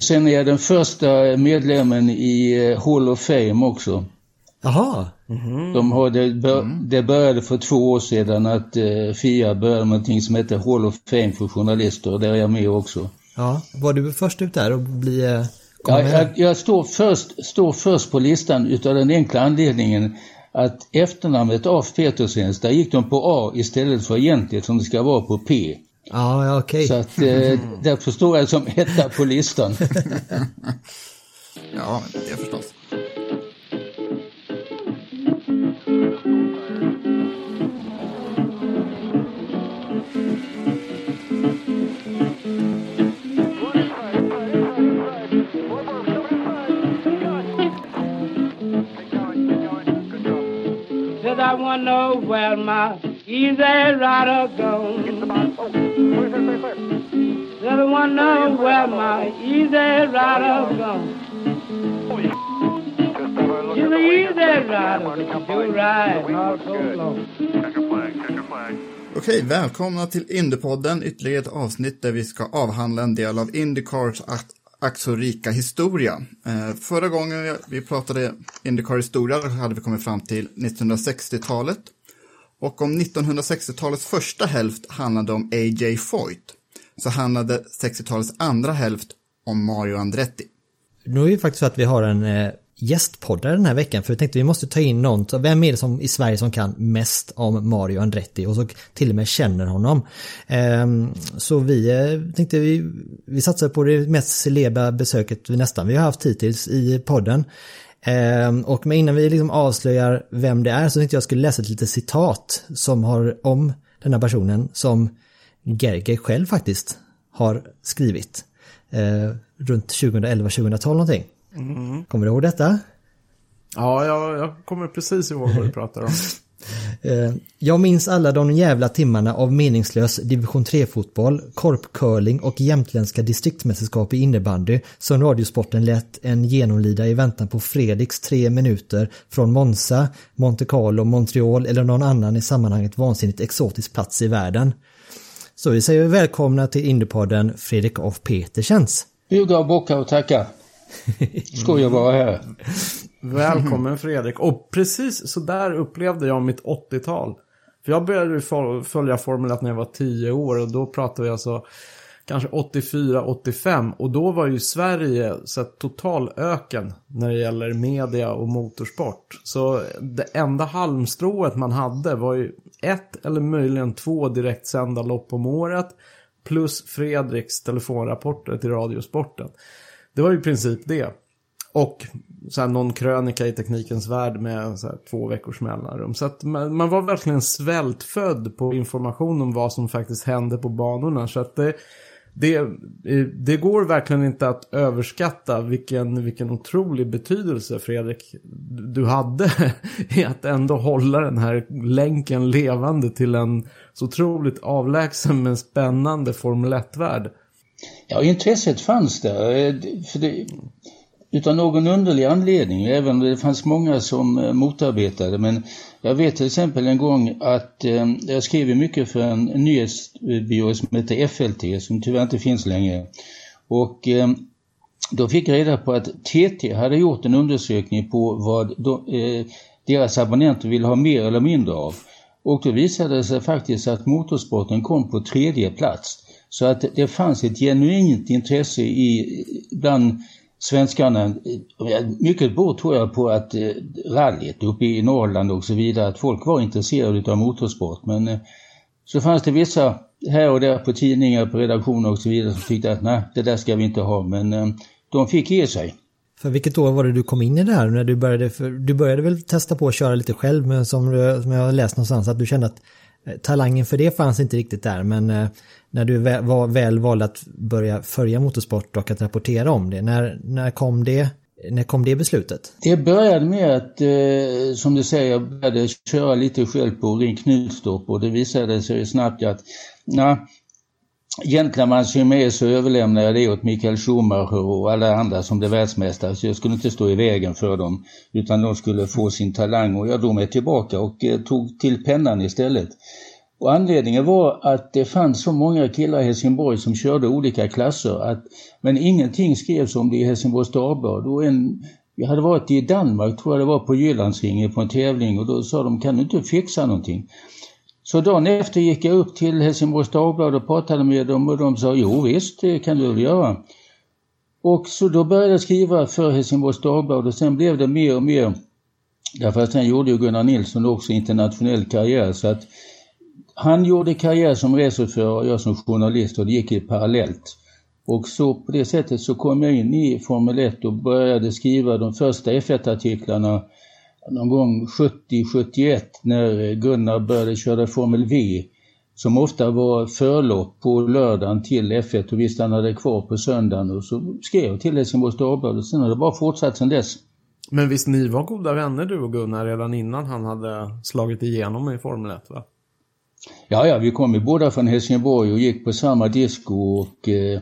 Sen är jag den första medlemmen i eh, Hall of Fame också. Jaha. De har det, bör, det började för två år sedan att eh, FIA började med någonting som heter Hall of Fame för journalister och där är jag med också. Ja, var du först ut där och bli... eh, Ja, jag, jag står, först, står först på listan utav den enkla anledningen att efternamnet af Petersens, där gick de på A istället för egentligen som det ska vara på P. Ja, ja okej. Så att eh, därför står jag som etta på listan. Ja, det förstås. Said I wonder where my easy rider gone. I wonder where my easy rider gone. You're the easy rider, but you do ride not so long. Okej, välkomna till Indypodden, ytterligare ett avsnitt där vi ska avhandla en del av Indycars ack ack så rika historia. Eh, förra gången vi pratade Indycar historia hade vi kommit fram till 1960-talet. Och om 1960-talets första hälft handlade om A.J. Foyt, så handlade 60-talets andra hälft om Mario Andretti. Nu är det faktiskt så att vi har en eh, gästpoddare den här veckan för vi tänkte vi måste ta in någon. Så Vem är det som i Sverige som kan mest om Mario Andretti och så till och med känner honom. Ehm, så vi eh, tänkte vi, vi satsar på det mest celebra besöket vi nästan vi har haft hittills i podden. Ehm, och men innan vi liksom avslöjar vem det är så tänkte jag skulle läsa ett litet citat som har om den här personen som Gerger själv faktiskt har skrivit. Eh, runt 2011-2012 någonting. Kommer du ihåg detta? Ja, jag, jag kommer precis ihåg vad du pratar om. Eh, Jag minns alla de jävla timmarna av meningslös division 3-fotboll, korpcurling och jämtländska distriktsmästerskap i innebandy som Radiosporten lät en genomlida i väntan på Fredriks tre minuter från Monza, Monte Carlo, Montreal eller någon annan i sammanhanget vansinnigt exotisk plats i världen. Så vi säger välkomna till Indypodden Fredrik af Petersens. Buga och bocka och tacka. Skoj att vara här. Välkommen Fredrik. Och precis så där upplevde jag mitt 80-tal. För jag började följa Formel 1 när jag var 10 år och då pratade vi alltså kanske 84, 85 och då var ju Sverige så här, total öken när det gäller media och motorsport. Så det enda halmstrået man hade var ju ett eller möjligen två direktsända lopp om året plus Fredriks telefonrapporter till Radiosporten. Det var ju i princip det. Och så här, någon krönika i Teknikens Värld med så här, två veckors mellanrum. Så att man, man var verkligen svältfödd på information om vad som faktiskt hände på banorna. Så att det, det, eh, det går verkligen inte att överskatta vilken, vilken otrolig betydelse Fredrik du hade i att ändå hålla den här länken levande till en så otroligt avlägsen men spännande Formel 1-värld. Ja, intresset fanns där. Eh, för det, utan någon underlig anledning, även om det fanns många som eh, motarbetade. Men jag vet till exempel en gång att eh, jag skrev mycket för en nyhetsbyrå som heter FLT, som tyvärr inte finns längre. Och eh, då fick jag reda på att TT hade gjort en undersökning på vad de, eh, deras abonnenter ville ha mer eller mindre av. Och då visade det sig faktiskt att motorsporten kom på tredje plats. Så att det fanns ett genuint intresse i, bland svenskarna. Eh, mycket beror tror jag på att eh, rallyt uppe i Norrland och så vidare, att folk var intresserade av motorsport. Men eh, så fanns det vissa här och där på tidningar, på redaktioner och så vidare som tyckte att nej, det där ska vi inte ha. Men eh, de fick ge sig. För vilket år var det du kom in i det här? När du började, för du började väl testa på att köra lite själv men som, du- som jag har läst någonstans att du kände att Eh, talangen för det fanns inte riktigt där men eh, när du väl, var, väl valde att börja följa motorsport och att rapportera om det, när, när, kom, det, när kom det beslutet? Det började med att, eh, som du säger, jag började köra lite själv på Ring Knutstorp och det visade sig snabbt att na, Egentligen med så överlämnar jag det åt Michael Schumacher och alla andra som blev världsmästare så jag skulle inte stå i vägen för dem utan de skulle få sin talang och jag drog mig tillbaka och eh, tog till pennan istället. Och anledningen var att det fanns så många killar i Helsingborg som körde olika klasser att, men ingenting skrevs om det i Helsingborgs Dagblad. Och en, jag hade varit i Danmark, tror jag det var, på Jyllandsringen på en tävling och då sa de, kan du inte fixa någonting? Så dagen efter gick jag upp till Helsingborgs Dagblad och pratade med dem och de sa, jo visst, det kan du väl göra. Och så då började jag skriva för Helsingborgs Dagblad och sen blev det mer och mer Därför att sen gjorde ju Gunnar Nilsson också internationell karriär så att han gjorde karriär som reseutförare och jag som journalist och det gick ju parallellt. Och så på det sättet så kom jag in i Formel 1 och började skriva de första F1-artiklarna någon gång 70-71 när Gunnar började köra Formel V som ofta var förlopp på lördagen till F1 och vi stannade kvar på söndagen och så skrev jag till Helsingborgs Dagblad och sen har det bara fortsatt sedan dess. Men visst ni var goda vänner du och Gunnar redan innan han hade slagit igenom i Formel 1 va? Ja, ja, vi kom ju båda från Helsingborg och gick på samma disco och eh,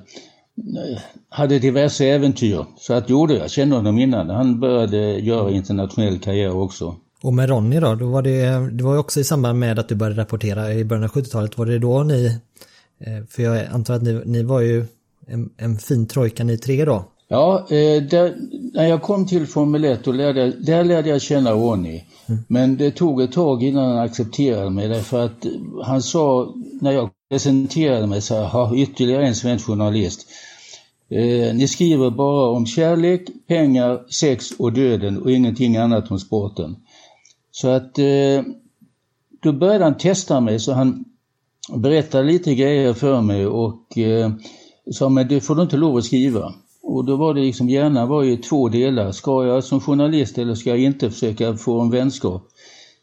hade diverse äventyr. Så att gjorde jag kände honom innan. Han började göra internationell karriär också. Och med Ronny då, då var det, det var ju också i samband med att du började rapportera i början av 70-talet, var det då ni, eh, för jag antar att ni, ni var ju en, en fin trojka ni tre då? Ja, eh, där, när jag kom till Formel 1 då lärde, där lärde jag känna Ronny. Mm. Men det tog ett tag innan han accepterade mig därför att han sa, när jag presenterade mig så här, ytterligare en svensk journalist. Eh, ni skriver bara om kärlek, pengar, sex och döden och ingenting annat om sporten. Så att eh, då började han testa mig så han berättade lite grejer för mig och eh, sa men det får du inte lov att skriva. Och då var det liksom, hjärnan var ju två delar. Ska jag som journalist eller ska jag inte försöka få en vänskap?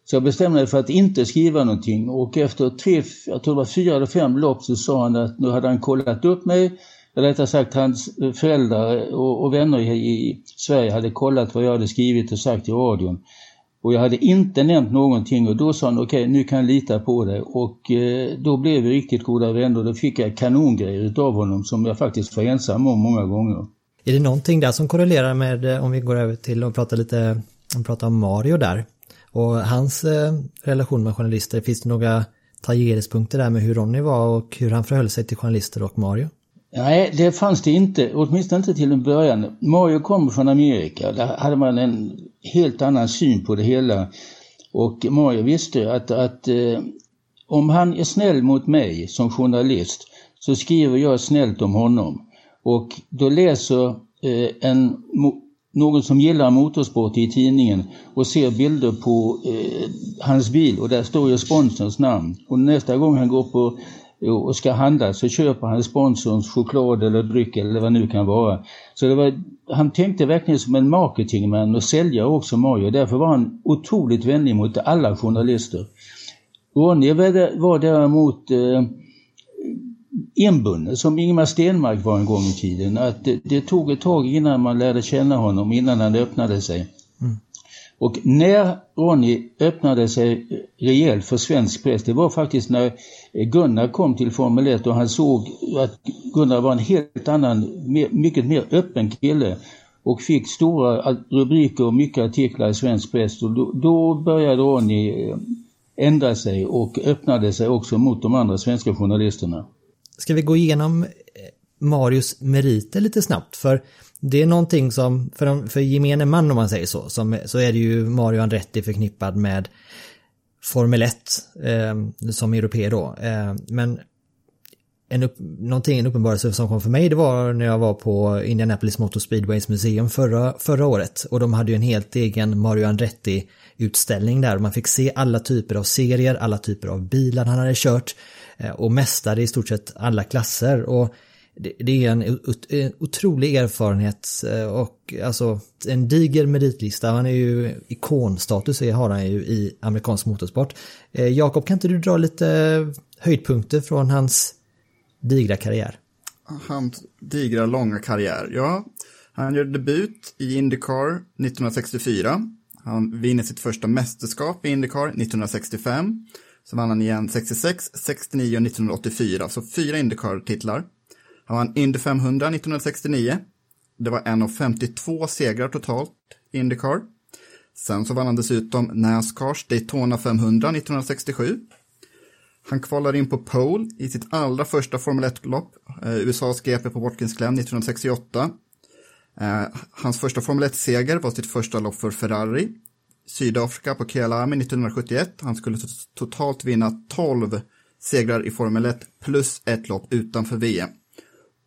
Så jag bestämde mig för att inte skriva någonting och efter tre, jag tror det var fyra eller fem lopp så sa han att nu hade han kollat upp mig. Eller rättare sagt hans föräldrar och, och vänner i, i, Sverige hade kollat vad jag hade skrivit och sagt i radion. Och jag hade inte nämnt någonting och då sa han okej okay, nu kan jag lita på dig och eh, då blev vi riktigt goda vänner och då fick jag kanongrejer utav honom som jag faktiskt var ensam om många gånger. Är det någonting där som korrelerar med, eh, om vi går över till att prata lite, om prata om Mario där och hans eh, relation med journalister, finns det några tangeringspunkter där med hur Ronny var och hur han förhöll sig till journalister och Mario? Nej, det fanns det inte, åtminstone inte till en början. Mario kommer från Amerika, där hade man en helt annan syn på det hela. Och Mario visste att, att eh, om han är snäll mot mig som journalist så skriver jag snällt om honom. Och då läser eh, en, någon som gillar motorsport i tidningen och ser bilder på eh, hans bil och där står ju sponsorns namn. Och nästa gång han går på och ska handla så köper han sponsorns choklad eller dryck eller vad det nu kan vara. Så det var, han tänkte verkligen som en marketingman och säljare också Mario. Därför var han otroligt vänlig mot alla journalister. Ronny var däremot eh, inbunden som Ingmar Stenmark var en gång i tiden. Att det, det, tog ett tag innan man lärde känna honom, innan han öppnade sig. Och när Ronny öppnade sig rejält för svensk press, det var faktiskt när Gunnar kom till Formel 1 och han såg att Gunnar var en helt annan, mycket mer öppen kille och fick stora rubriker och mycket artiklar i svensk press. Och då, då började Ronny eh, ändra sig och öppnade sig också mot de andra svenska journalisterna. Ska vi gå igenom eh, Marius meriter lite snabbt? För det är någonting som, för, för gemene man om man säger så, som, så är det ju Mario Andretti förknippad med Formel 1 eh, som europé då. Eh, men en, upp, någonting, en uppenbarelse som kom för mig det var när jag var på Indianapolis Motor Speedways museum förra, förra året. Och de hade ju en helt egen Mario Andretti utställning där. Man fick se alla typer av serier, alla typer av bilar han hade kört eh, och mästare i stort sett alla klasser. Och det, det är en, otrolig erfarenhet eh, och alltså en diger meritlista. Han är ju ikonstatus har han ju i amerikansk motorsport. Eh, Jakob, kan inte du dra lite höjdpunkter från hans digra karriär? Hans digra långa karriär, ja. Han gör debut i Indycar 1964. Han vinner sitt första mästerskap i Indycar 1965. Så vann han igen 66, 69 och 1984, så fyra Indycar-titlar. Han vann Indy 500 1969. Det var en av 52 segrar totalt i Indycar. Sen så vann han dessutom Nascars Daytona 500 1967. Han kvalar in på pole i sitt allra första Formel 1-lopp, eh, USAs GP på Watkins Glen 1968. Eh, hans första Formel 1-seger var sitt första lopp för Ferrari. Sydafrika på Kialami 1971. Han skulle totalt vinna 12 segrar i Formel 1 plus ett lopp utanför VM.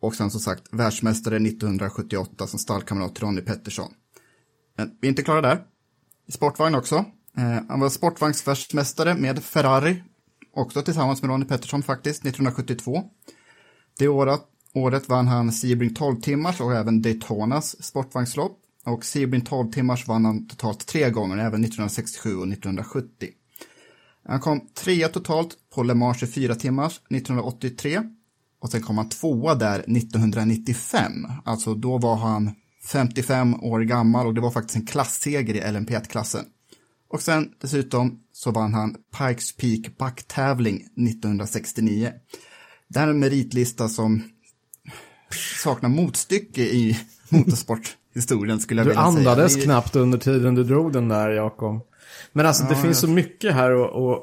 Och sen som sagt världsmästare 1978 som stallkamrat till Ronnie Pettersson. Men vi är inte klara där. I sportvagn också. Eh, han var sportvagnsvärldsmästare med Ferrari. Också tillsammans med Ronnie Pettersson faktiskt, 1972. Det året, året vann han Sebring 12 timmars och även Daytonas sportvagnslopp. Och Sebring 12 timmars vann han totalt tre gånger, även 1967 och 1970. Han kom trea totalt på Le Mans 24 timmars 1983 och sen kom han tvåa där 1995. Alltså då var han 55 år gammal och det var faktiskt en klassseger i LMP1-klassen. Och sen dessutom så vann han Pikes Peak backtävling 1969. Det här är en meritlista som saknar motstycke i motorsporthistorien skulle jag du vilja säga. Du andades knappt under tiden du drog den där Jakob. Men alltså det finns så mycket här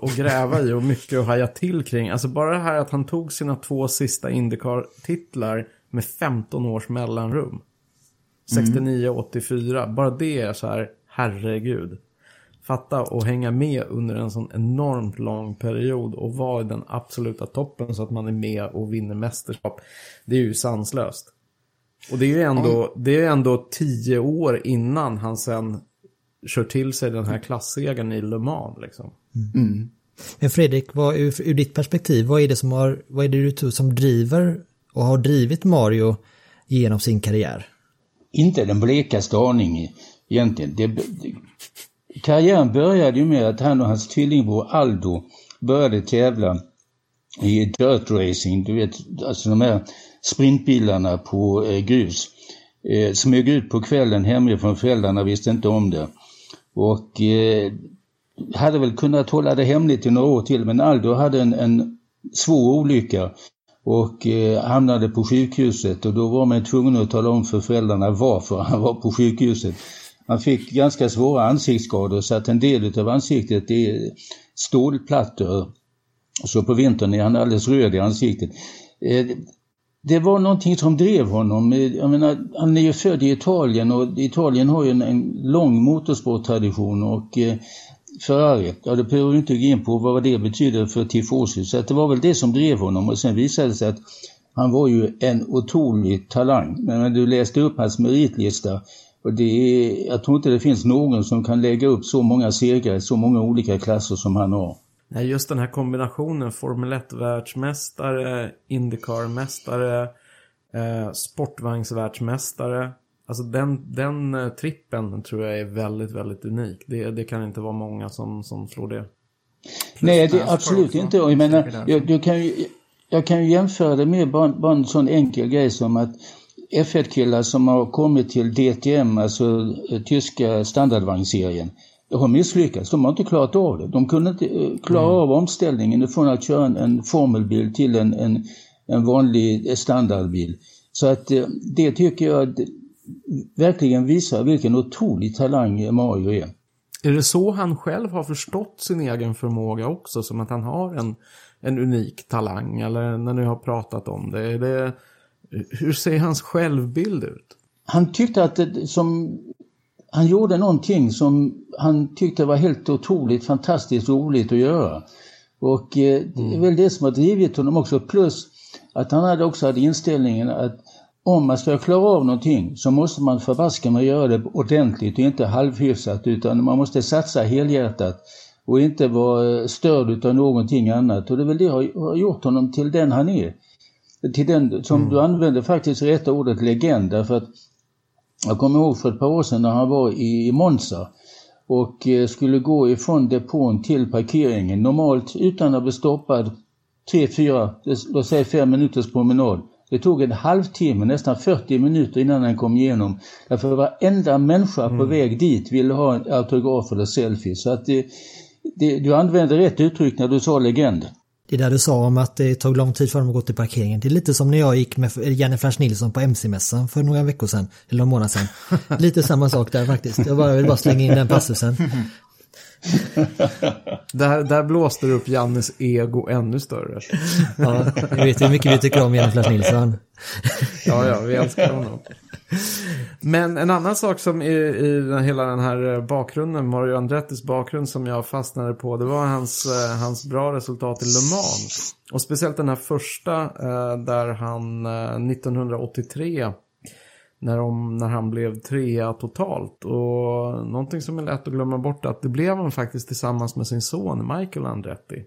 att, gräva i och mycket att haja till kring. Alltså bara det här att han tog sina två sista Indycar-titlar med 15 års mellanrum. 69 och 84. Bara det är så här, herregud. Fatta och hänga med under en sån enormt lång period och vara i den absoluta toppen så att man är med och vinner mästerskap. Det är ju sanslöst. Och det är ju ändå, det är ändå tio år innan han sen kör till sig den här klassegern i Le Mans. Liksom. Mm. Men Fredrik, vad, ur, ur, ditt perspektiv, vad är det som har, vad är det du tror som driver och har drivit Mario genom sin karriär? Inte den blekaste aning egentligen. Det, det, karriären började ju med att han och hans tvillingbror Aldo började tävla i dirt racing, du vet, alltså de här sprintbilarna på eh, grus. Eh, smög ut på kvällen hemifrån, föräldrarna visste inte om det. Och eh, hade väl kunnat hålla det hemligt i några år till men Aldo hade en, en svår olycka och eh, hamnade på sjukhuset och då var man tvungen att tala om för föräldrarna varför han var på sjukhuset. Han fick ganska svåra ansiktsskador så att en del av ansiktet är stålplattor. Så på vintern är han alldeles röd i ansiktet. Eh, det var någonting som drev honom. Jag menar, han är ju född i Italien och Italien har ju en, en lång motorsporttradition och eh, Ferrari, ja det behöver vi inte gå in på vad det betyder för tifosi. Så att det var väl det som drev honom och sen visade det sig att han var ju en otrolig talang. Men när du läste upp hans meritlista och det är, jag tror inte det finns någon som kan lägga upp så många segrar i så många olika klasser som han har. Nej, just den här kombinationen Formel 1-världsmästare, Indycar-mästare, eh, sportvagnsvärldsmästare. Alltså den, den eh, trippen tror jag är väldigt, väldigt unik. Det, det kan inte vara många som, som slår det. Nej, det, absolut inte. Jag menar, jag, du kan ju, jag kan ju jämföra det med bara, bara en sån enkel grej som att F1-killar som har kommit till DTM, alltså eh, tyska standardvagnsserien, har misslyckats. De har inte klarat av det. De kunde inte eh, klara mm. av omställningen från att köra en, en formelbil till en, en, en vanlig standardbil. Så att eh, det tycker jag verkligen visar vilken otrolig talang Mario är. Är det så han själv har förstått sin egen förmåga också? Som att han har en, en unik talang? Eller när ni har pratat om det? Det hur ser hans självbild ut? Han tyckte att som han gjorde någonting som han tyckte var helt otroligt fantastiskt roligt att göra. Och eh, det är mm. väl det som har drivit honom också. Plus att han hade också hade inställningen att om man ska klara av någonting så måste man förbaska med göra det ordentligt och inte halvhyfsat utan man måste satsa helhjärtat och inte vara störd av någonting annat. Och det är väl det som har gjort honom till den han är. till den som mm. du använde faktiskt rätta ordet legend därför att jag kommer ihåg för ett par år sedan när han var i Monza och eh, skulle gå ifrån depån till parkeringen. Normalt utan att bli stoppad tre, fyra, låt säga fem minuters promenad. Det tog en halvtimme, nästan 40 minuter innan han kom igenom. Därför varenda människa mm. på väg dit ville ha en autograf eller selfie. Så att det, det, du använde rätt uttryck när du sa legend. Det där du sa om att det tog lång tid för dem att gå till parkeringen. Det är lite som när jag gick med Jennifer Nilsson på MC-mässan för några veckor sedan, eller några månader sedan. Lite samma sak där faktiskt. Jag bara, vill bara slänga in den passusen. där, där blåste du upp Jannes ego ännu större. ja, jag vet hur mycket vi tycker om Jennifer Nilsson. ja, ja, vi älskar honom. Men en annan sak som i, i hela den här bakgrunden, Mario Andrettis bakgrund som jag fastnade på, det var hans, eh, hans bra resultat i Le Mans. Och speciellt den här första eh, där han 1983 eh, när, de, när han blev trea totalt. Och någonting som är lätt att glömma bort att det blev han faktiskt tillsammans med sin son Michael Andretti.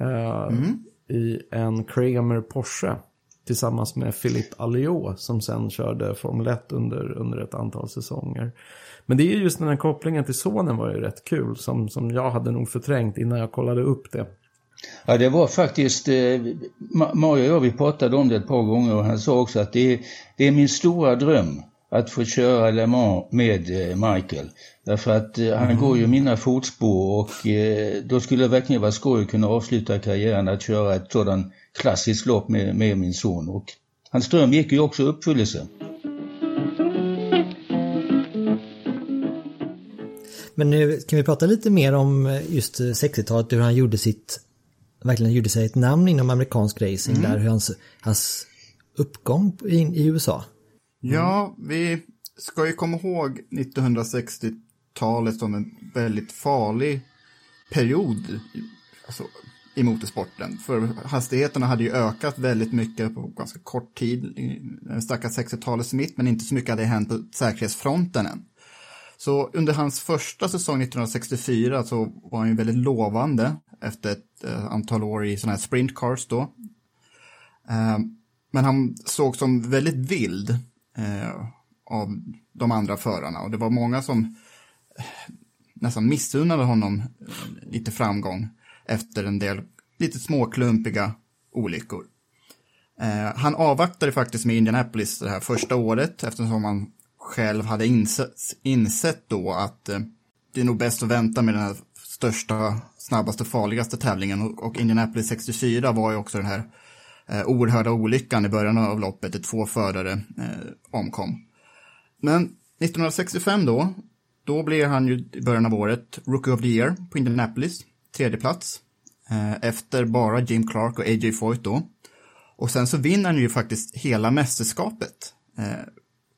mm. I en Kramer Porsche tillsammans med Philippe Alliot som sen körde Formel 1 under, under ett antal säsonger. Men det är just den här kopplingen till sonen var ju rätt kul som, som jag hade nog förträngt innan jag kollade upp det. Ja det var faktiskt, eh, Mario och jag vi pratade om det ett par gånger och han sa också att det är, det är min stora dröm att få köra Le Mans med eh, Michael. Därför att eh, han mm. går ju mina fotspår och eh, då skulle det verkligen vara skoj att kunna avsluta karriären att köra ett sådant klassiskt lopp med, med min son. Och hans dröm gick ju också i uppfyllelse. Men nu kan vi prata lite mer om just 60-talet, hur han gjorde sitt, verkligen gjorde sig ett namn inom amerikansk racing mm. där, hur hans, hans uppgång i, i USA. Ja, vi ska ju komma ihåg 1960-talet som en väldigt farlig period. Alltså, i motorsporten. För hastigheterna hade ju ökat väldigt mycket på ganska kort tid, eh, stackars 60-talets mitt, men inte så mycket hade hänt på säkerhetsfronten än. Så under hans första säsong 1964 så var han ju väldigt lovande efter ett eh, antal år i sådana här sprintcars då. Eh, men han såg som väldigt vild av de andra förarna och det var många som nästan missunnade honom lite framgång efter en del lite småklumpiga olyckor. Eh, han avvaktade faktiskt med Indianapolis det här första året eftersom han själv hade insett, insett då att eh, det är nog bäst att vänta med den här största, snabbaste, farligaste tävlingen och, och Indianapolis 64 var ju också den här eh, oerhörda olyckan i början av loppet där två förare eh, omkom. Men 1965 då, då blev han ju i början av året Rookie of the Year på Indianapolis, tredje plats. Eh, efter bara Jim Clark och A.J. Foyt då. Och sen så vinner han ju faktiskt hela mästerskapet. Eh,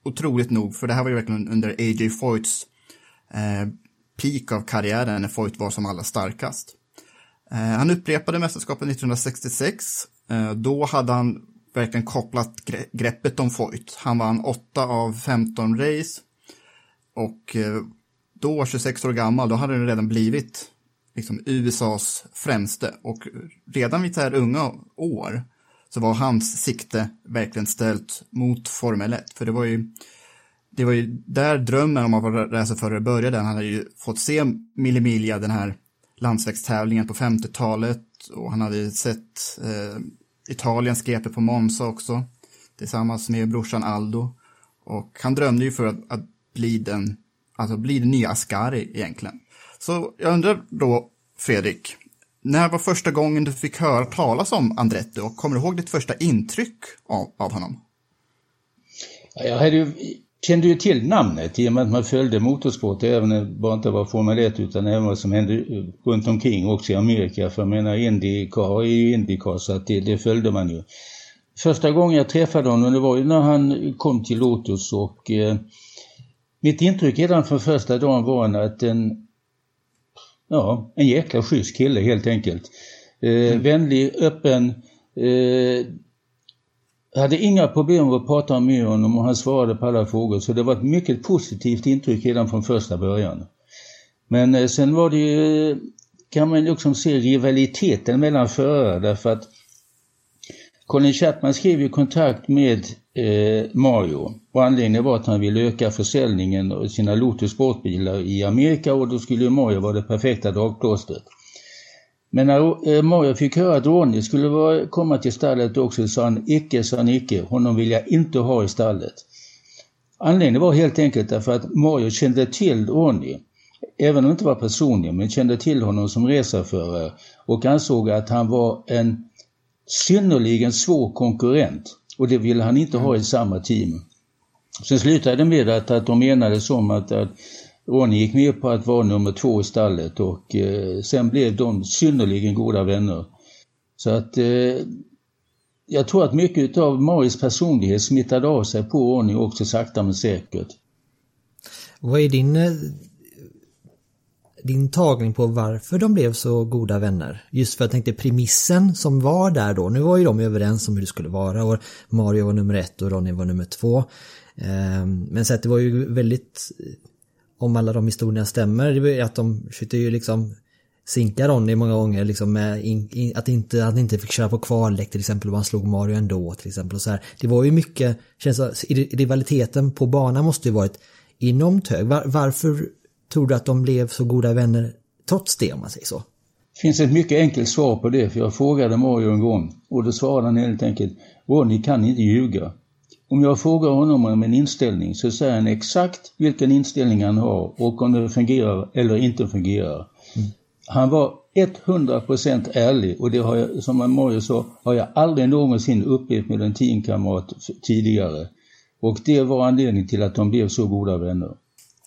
otroligt nog, för det här var ju verkligen under A.J. Foyts eh, peak av karriären när Foyt var som allra starkast. Eh, han upprepade mästerskapet 1966. Eh, då hade han verkligen kopplat gre greppet om Foyt. Han vann 8 av 15 race. Och eh, då, 26 år gammal, då hade det redan blivit liksom USAs främste och redan vid så här unga år så var hans sikte verkligen ställt mot Formel 1. För det var ju, det var ju där drömmen om att vara racerförare började. Han hade ju fått se Millimilia, den här landsvägstävlingen på 50-talet och han hade sett eh, Italiens GP på Monza också tillsammans med brorsan Aldo. Och han drömde ju för att, att bli den, alltså bli den nya Ascari egentligen. Så jag undrar då, Fredrik, när var första gången du fick höra talas om Andretti och kommer du ihåg ditt första intryck av, av honom? Jag hade ju, kände ju till namnet i och med att man följde motorsport, även det bara inte var Formel 1 utan även vad som hände runt omkring också i Amerika. För jag menar Indycar är ju Indycar så att det, det följde man ju. Första gången jag träffade honom det var ju när han kom till Lotus och eh, mitt intryck redan från första dagen var att en ja, en jäkla schysst kille helt enkelt. Eh, mm. Vänlig, öppen, eh, hade inga problem att prata med honom och han svarade på alla frågor så det var ett mycket positivt intryck redan från första början. Men eh, sen var det ju, kan man liksom se rivaliteten mellan förare därför att Colin Chapman skrev ju kontrakt med eh, Mario och anledningen var att han ville öka försäljningen av sina Lotus sportbilar i Amerika och då skulle Mario vara det perfekta dragplåstret. Men när eh, Mario fick höra att Ronny skulle vara, komma till stallet också sa han icke, sa han icke, honom vill jag inte ha i stallet. Anledningen var helt enkelt därför att Mario kände till Ronny, även om det inte var personligen, men kände till honom som reseförare och ansåg att han var en synnerligen svår konkurrent och det ville han inte ha i samma team. Sen slutade det med att, att de enades om att, att Ronny gick med på att vara nummer två i stallet och eh, sen blev de synnerligen goda vänner. Så att eh, jag tror att mycket av Maris personlighet smittade av sig på Ronny också sakta men säkert. Vad är din, eh, din tagning på varför de blev så goda vänner? Just för att jag tänkte premissen som var där då, nu var ju de överens om hur det skulle vara och Mario var nummer ett och Ronny var nummer två. Ehm, men så att det var ju väldigt, eh, om alla de historierna stämmer, det är att de försökte ju liksom sinka Ronny många gånger liksom med in, in, att inte, att inte fick köra på kvallek till exempel och han slog Mario ändå till exempel och så här. Det var ju mycket, känns rivaliteten på banan måste ju varit enormt hög. Var, varför tror du att de blev så goda vänner trots det om man säger så? Det finns ett mycket enkelt svar på det, för jag frågade Mario en gång och då svarade han helt enkelt Ronny kan inte ljuga. Om jag frågar honom om en inställning så säger han exakt vilken inställning han har och om det fungerar eller inte fungerar. Mm. Han var 100% ärlig och det har jag, som Mario sa, har jag aldrig någonsin upplevt med en teamkamrat tidigare. Och det var anledningen till att de blev så goda vänner.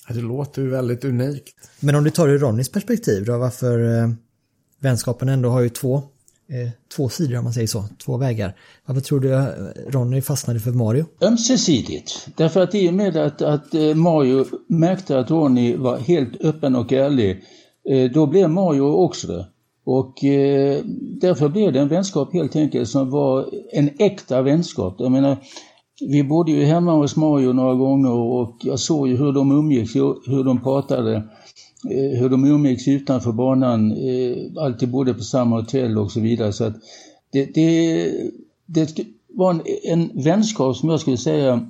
Det låter ju väldigt unikt. Men om du tar ur Ronnys perspektiv då, varför eh, vänskapen ändå har ju två, eh, två sidor om man säger så, två vägar. Varför tror du eh, Ronny fastnade för Mario? Ömsesidigt. Därför att i och med att, att eh, Mario märkte att Ronny var helt öppen och ärlig, eh, då blev Mario också det. Och eh, därför blev det en vänskap helt enkelt som var en äkta vänskap. Jag menar, vi bodde ju hemma hos Mario några gånger och jag såg ju hur de umgicks, hur de pratade, eh, hur de umgicks utanför banan, eh, alltid bodde på samma hotell och så vidare. Så att det, det, det var en, en vänskap som jag skulle säga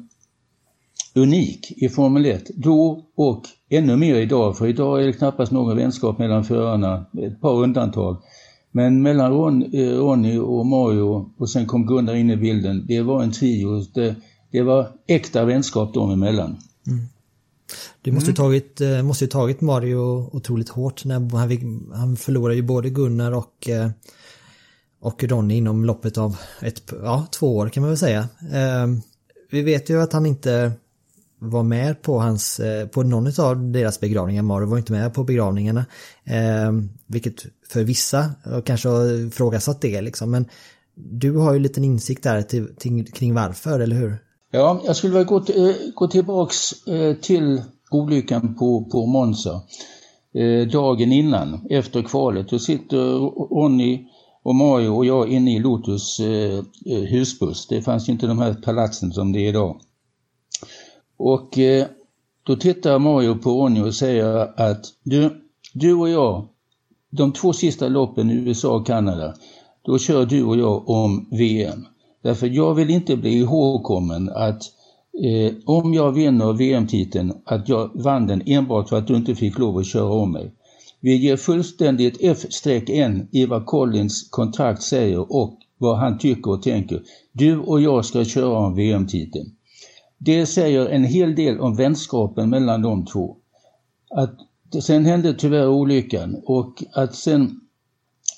unik i Formel 1 då och ännu mer idag, för idag är det knappast någon vänskap mellan förarna, ett par undantag. Men mellan Ron, eh, Ronny och Mario och sen kom Gunnar in i bilden, det var en trio. Det, det var äkta vänskap dem emellan. Mm. Det måste ju mm. tagit, eh, måste tagit Mario otroligt hårt när han, han förlorade ju både Gunnar och, eh, och Ronny inom loppet av ett, ja, två år kan man väl säga. Vi vet ju att han inte var med på hans, eh, på någon av deras begravningar. Mario var inte med på begravningarna. Eh, vilket för vissa kanske har ifrågasatt det liksom. Men du har ju lite insikt där till, till, kring varför, eller hur? Ja, jag skulle vilja gå, eh, gå tillbaks eh, till olyckan på, på Monza. Eh, dagen innan, efter kvalet, då sitter Ronny och Mario och jag inne i Lotus husbuss. Det fanns ju inte de här palatsen som det är idag. Och eh, då tittar Mario på Ronny och säger att du, du och jag, de två sista loppen i USA och Kanada, då kör du och jag om VM. Därför jag vill inte bli ihågkommen att eh, om jag vinner VM-titeln, att jag vann den enbart för att du inte fick lov att köra om mig. Vi ger fullständigt F-N i vad Collins kontrakt säger och vad han tycker och tänker. Du och jag ska köra om VM-titeln. Det säger en hel del om vänskapen mellan de två. Att sen hände tyvärr olyckan och att sen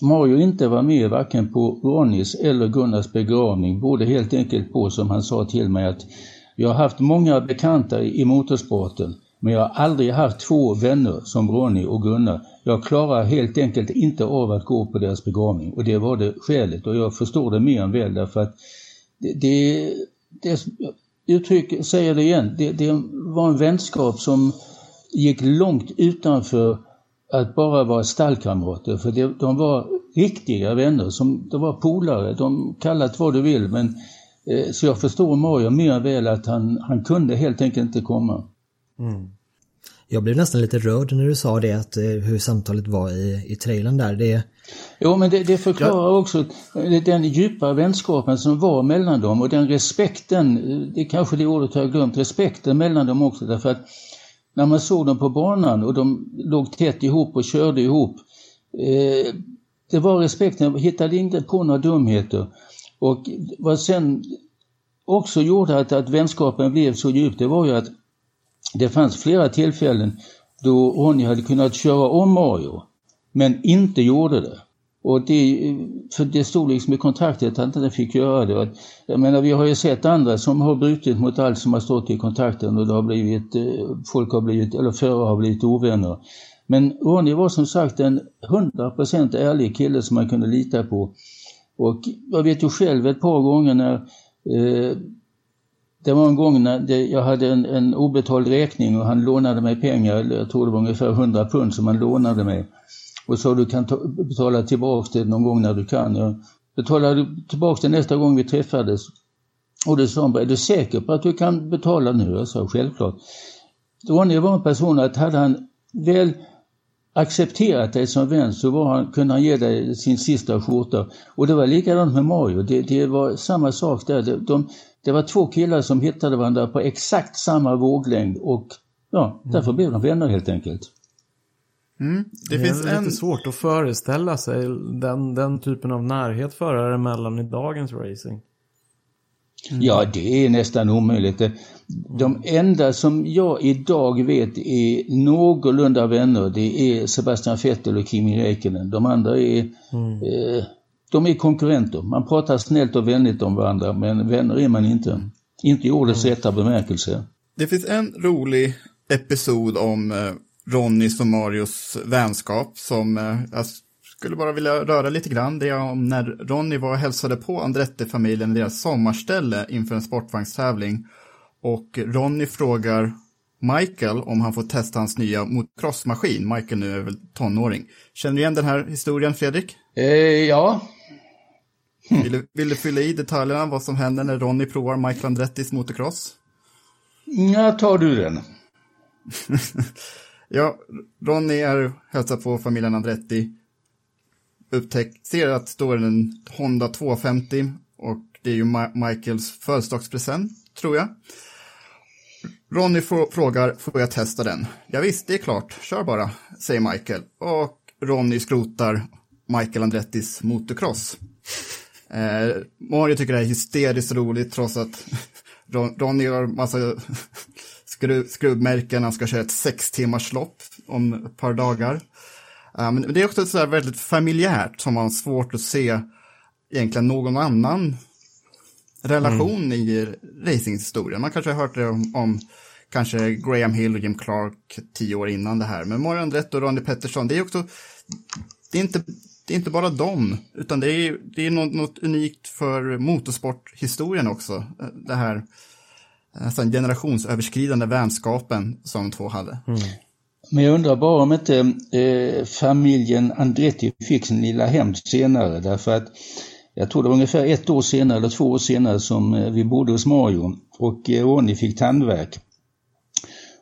Mario inte var med varken på Ronnys eller Gunnars begravning berodde helt enkelt på, som han sa till mig, att jag har haft många bekanta i motorsporten men jag har aldrig haft två vänner som Ronny och Gunnar. Jag klarar helt enkelt inte av att gå på deras begravning och det var det skälet och jag förstår det mer än väl därför att det, det, det uttryck, säger det igen, det, det var en vänskap som gick långt utanför att bara vara stallkamrater, för det, de var riktiga vänner, som, de var polare, de kallat vad du vill, men eh, så jag förstår Mario mer än väl att han, han kunde helt enkelt inte komma. Mm. Jag blev nästan lite rörd när du sa det, att, eh, hur samtalet var i, i trailern där. Det... Jo, men det, det förklarar också den djupa vänskapen som var mellan dem och den respekten, det är kanske det ordet jag har glömt, respekten mellan dem också. Därför att när man såg dem på banan och de låg tätt ihop och körde ihop, eh, det var respekten, jag hittade inte på några dumheter. Och vad sen också gjorde att, att vänskapen blev så djup, det var ju att det fanns flera tillfällen då Ronny hade kunnat köra om Mario, men inte gjorde det. Och det, för det stod liksom i kontraktet att han inte fick göra det. Jag menar, vi har ju sett andra som har brutit mot allt som har stått i kontrakten och det har blivit, eh, folk har blivit, eller förare har blivit ovänner. Men Ronny var som sagt en 100% ärlig kille som man kunde lita på. Och jag vet ju själv ett par gånger när eh, det var en gång när det, jag hade en, en obetald räkning och han lånade mig pengar, jag tror det var ungefär 100 pund som han lånade mig. Och sa du kan ta, betala tillbaka det någon gång när du kan. Jag betalade tillbaka det nästa gång vi träffades. Och då sa han är du säker på att du kan betala nu? Jag sa självklart. Ronny var en person att hade han väl accepterat dig som vän så var han, kunde han ge dig sin sista skjorta. Och det var likadant med Mario, det, det var samma sak där. De, de, det var två killar som hittade varandra på exakt samma våglängd och ja, därför blev de vänner helt enkelt. Mm. Det, det finns är en... lite svårt att föreställa sig den, den typen av närhet förare emellan i dagens racing. Mm. Ja, det är nästan omöjligt. De enda som jag idag vet är någorlunda vänner, det är Sebastian Vettel och Kimi Räikkönen. De andra är, mm. eh, de är konkurrenter. Man pratar snällt och vänligt om varandra, men vänner är man inte. Inte i ordets mm. rätta bemärkelse. Det finns en rolig episod om eh, Ronnys och Marios vänskap som eh, jag skulle bara vilja röra lite grann. Det är om när Ronny var och hälsade på Andretti-familjen i deras sommarställe inför en sportvagnstävling. Och Ronny frågar Michael om han får testa hans nya motocrossmaskin. Michael nu är väl tonåring. Känner du igen den här historien, Fredrik? Eh, ja. Vill, du, vill du fylla i detaljerna vad som händer när Ronny provar Michael Andrettis motocross? Ja, tar du den. Ja, Ronny är hälsar på familjen Andretti. Upptäckt, ser att det står en Honda 250 och det är ju Ma Michaels födelsedagspresent, tror jag. Ronny frågar, får jag testa den? Ja, visst, det är klart, kör bara, säger Michael. Och Ronny skrotar Michael Andrettis motocross. Eh, Mario tycker det är hysteriskt roligt trots att Ronny har massa skruv, skruvmärken, han ska köra ett sex timmars lopp om ett par dagar. Men det är också så väldigt familjärt som man har svårt att se egentligen någon annan relation mm. i racinghistorien. Man kanske har hört det om, om, kanske Graham Hill och Jim Clark tio år innan det här. Men Morgan Andretti och Ronnie Pettersson, det är också, det är inte, det är inte bara dem, utan det är, det är något, något unikt för motorsporthistorien också. Det här Eh, nästan generationsöverskridande vänskapen som de två hade. Mm. Men jag undrar bara om inte eh, familjen Andretti fick sin lilla hämnd senare därför att jag tror det var ungefär ett år senare eller två år senare som eh, vi bodde hos Mario och eh, Ronny fick tandvärk.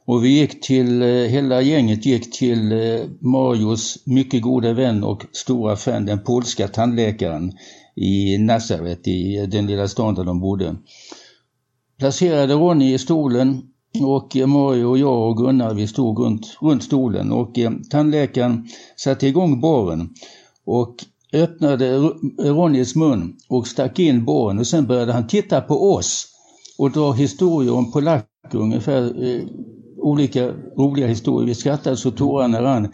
Och vi gick till, eh, hela gänget gick till eh, Marios mycket goda vän och stora fan, den polska tandläkaren i Nazaret, i den lilla stan där de bodde placerade Ronny i stolen och Mario och jag och Gunnar vi stod runt, runt stolen och eh, tandläkaren satte igång borren och öppnade Ronnys mun och stack in borren och sen började han titta på oss och dra historier om polacker, ungefär eh, olika roliga historier. Vi skrattade så tårarna rann.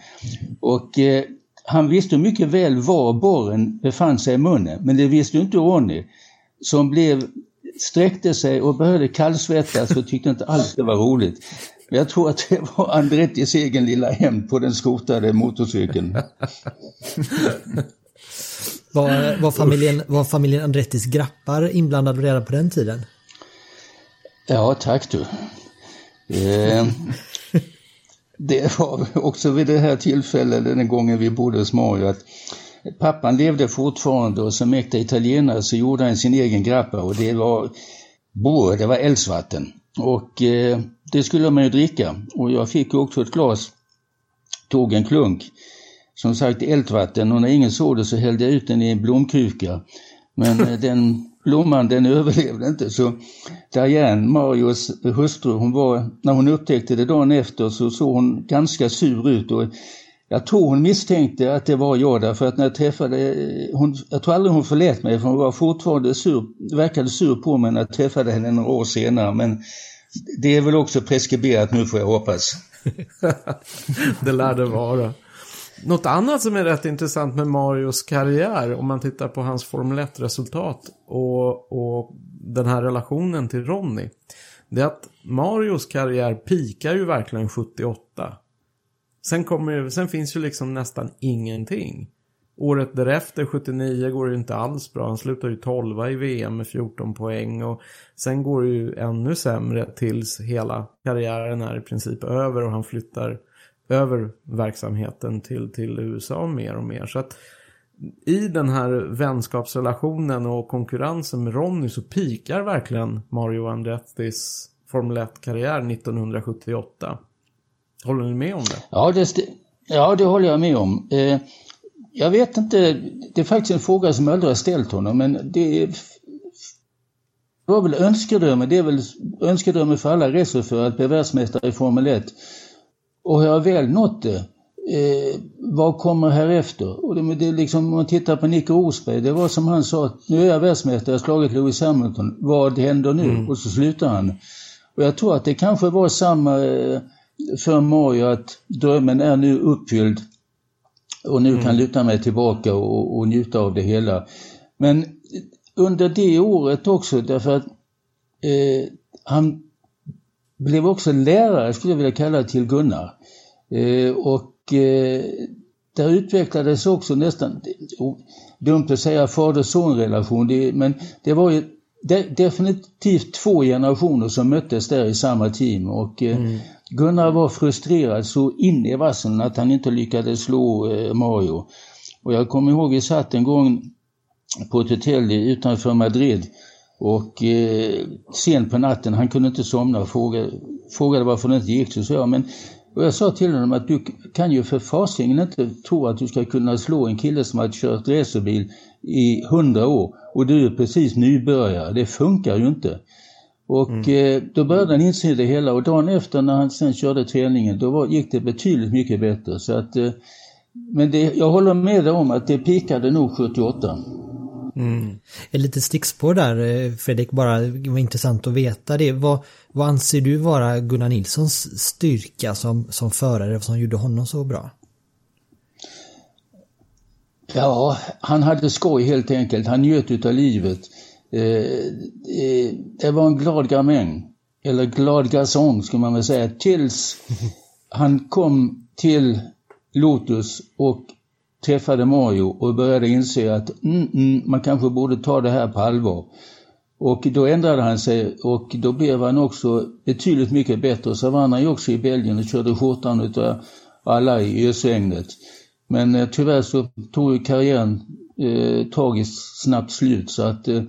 Och eh, han visste mycket väl var borren befann sig i munnen, men det visste inte Ronny som blev sträckte sig och började kallsvettas och tyckte inte alls det var roligt. Men jag tror att det var Andrettis egen lilla hem på den skotade motorcykeln. Var, var, familjen, var familjen Andrettis grappar inblandade redan på den tiden? Ja, tack du. Eh, det var också vid det här tillfället, den gången vi bodde hos Mario, att Pappan levde fortfarande och som äkta italienare så gjorde han sin egen grappa och det var Boe, det var eldsvatten. Och eh, det skulle man ju dricka och jag fick också ett glas, tog en klunk. Som sagt eldvatten och när ingen såg det så hällde jag ut den i en blomkruka. Men eh, den blomman den överlevde inte så Diane, Marios hustru, hon var, när hon upptäckte det dagen efter så såg hon ganska sur ut och jag tror hon misstänkte att det var jag därför att när jag träffade, eh, hon, jag tror aldrig hon förlät mig för hon var fortfarande sur, verkade sur på mig när jag träffade henne några år senare men det är väl också preskriberat nu får jag hoppas. det lär det vara. Något annat som är rätt intressant med Marios karriär om man tittar på hans Formel 1-resultat och, och den här relationen till Ronny. Det är att Marios karriär pikar ju verkligen 78. Sen, kommer, sen finns ju liksom nästan ingenting. Året därefter, 79, går det ju inte alls bra. Han slutar ju 12 i VM med 14 poäng. Och sen går det ju ännu sämre tills hela karriären är i princip över och han flyttar över verksamheten till, till USA mer och mer. Så att i den här vänskapsrelationen och konkurrensen med Ronny så pikar verkligen Mario Andrettis Formel 1-karriär 1978. Håller ni med om det? Ja, det, ja, det håller jag med om. Eh, jag vet inte, det är faktiskt en fråga som jag aldrig har ställt honom, men det var väl önskedrömmen, det är väl önskedrömmen för alla racerförare att bli världsmästare i Formel 1. Och har jag väl nått det, eh, vad kommer här efter? Och det, det liksom, om man tittar på Nico Rosberg, det var som han sa, nu är jag världsmästare, jag har slagit Lewis Hamilton, vad händer nu? Mm. Och så slutar han. Och jag tror att det kanske var samma eh, för Mario att drömmen är nu uppfylld och nu mm. kan luta mig tillbaka och, och njuta av det hela. Men under det året också därför att eh, han blev också lärare, skulle jag vilja kalla det, till Gunnar. Eh, och eh, där utvecklades också nästan, dumt att säga fader-son-relation, men det var ju de, definitivt två generationer som möttes där i samma team och eh, mm. Gunnar var frustrerad så in i vassen att han inte lyckades slå eh, Mario. Och jag kommer ihåg vi satt en gång på ett hotell utanför Madrid och eh, sent på natten, han kunde inte somna och frågade, frågade varför det inte gick. Så sa jag, men och jag sa till honom att du kan ju för fasingen inte tro att du ska kunna slå en kille som har kört racerbil i hundra år och du är precis nybörjare. Det funkar ju inte. Och mm. eh, då började han inse det hela och dagen efter när han sen körde träningen då var, gick det betydligt mycket bättre. Så att, eh, men det, jag håller med dig om att det pikade nog 78. Mm. Ett litet stickspår där eh, Fredrik, bara var intressant att veta det. Vad, vad anser du vara Gunnar Nilssons styrka som, som förare som gjorde honom så bra? Ja, han hade skoj helt enkelt. Han njöt utav livet. Eh, eh, det var en glad gamäng, eller glad garçon skulle man väl säga, tills han kom till Lotus och träffade Mario och började inse att mm, mm, man kanske borde ta det här på allvar. Och då ändrade han sig och då blev han också betydligt mycket bättre. Så vann han ju också i Belgien och körde skjortan utav alla i ösregnet. Men eh, tyvärr så tog ju karriären eh, tragiskt snabbt slut så att eh,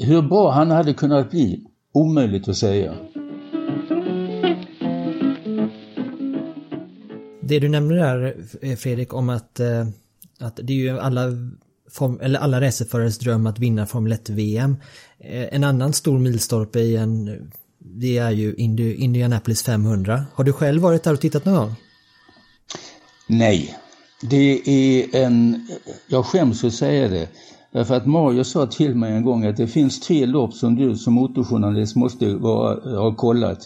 hur bra han hade kunnat bli, omöjligt att säga. Det du nämner där Fredrik om att, eh, att det är ju alla, form, eller alla racerförares dröm att vinna Formel 1-VM. Eh, en annan stor milstolpe i en, det är ju Indianapolis 500. Har du själv varit där och tittat någon gång? Nej, det är en, jag skäms att säga det, därför att Mario sa till mig en gång att det finns tre lopp som du som motorjournalist måste vara, ha kollat.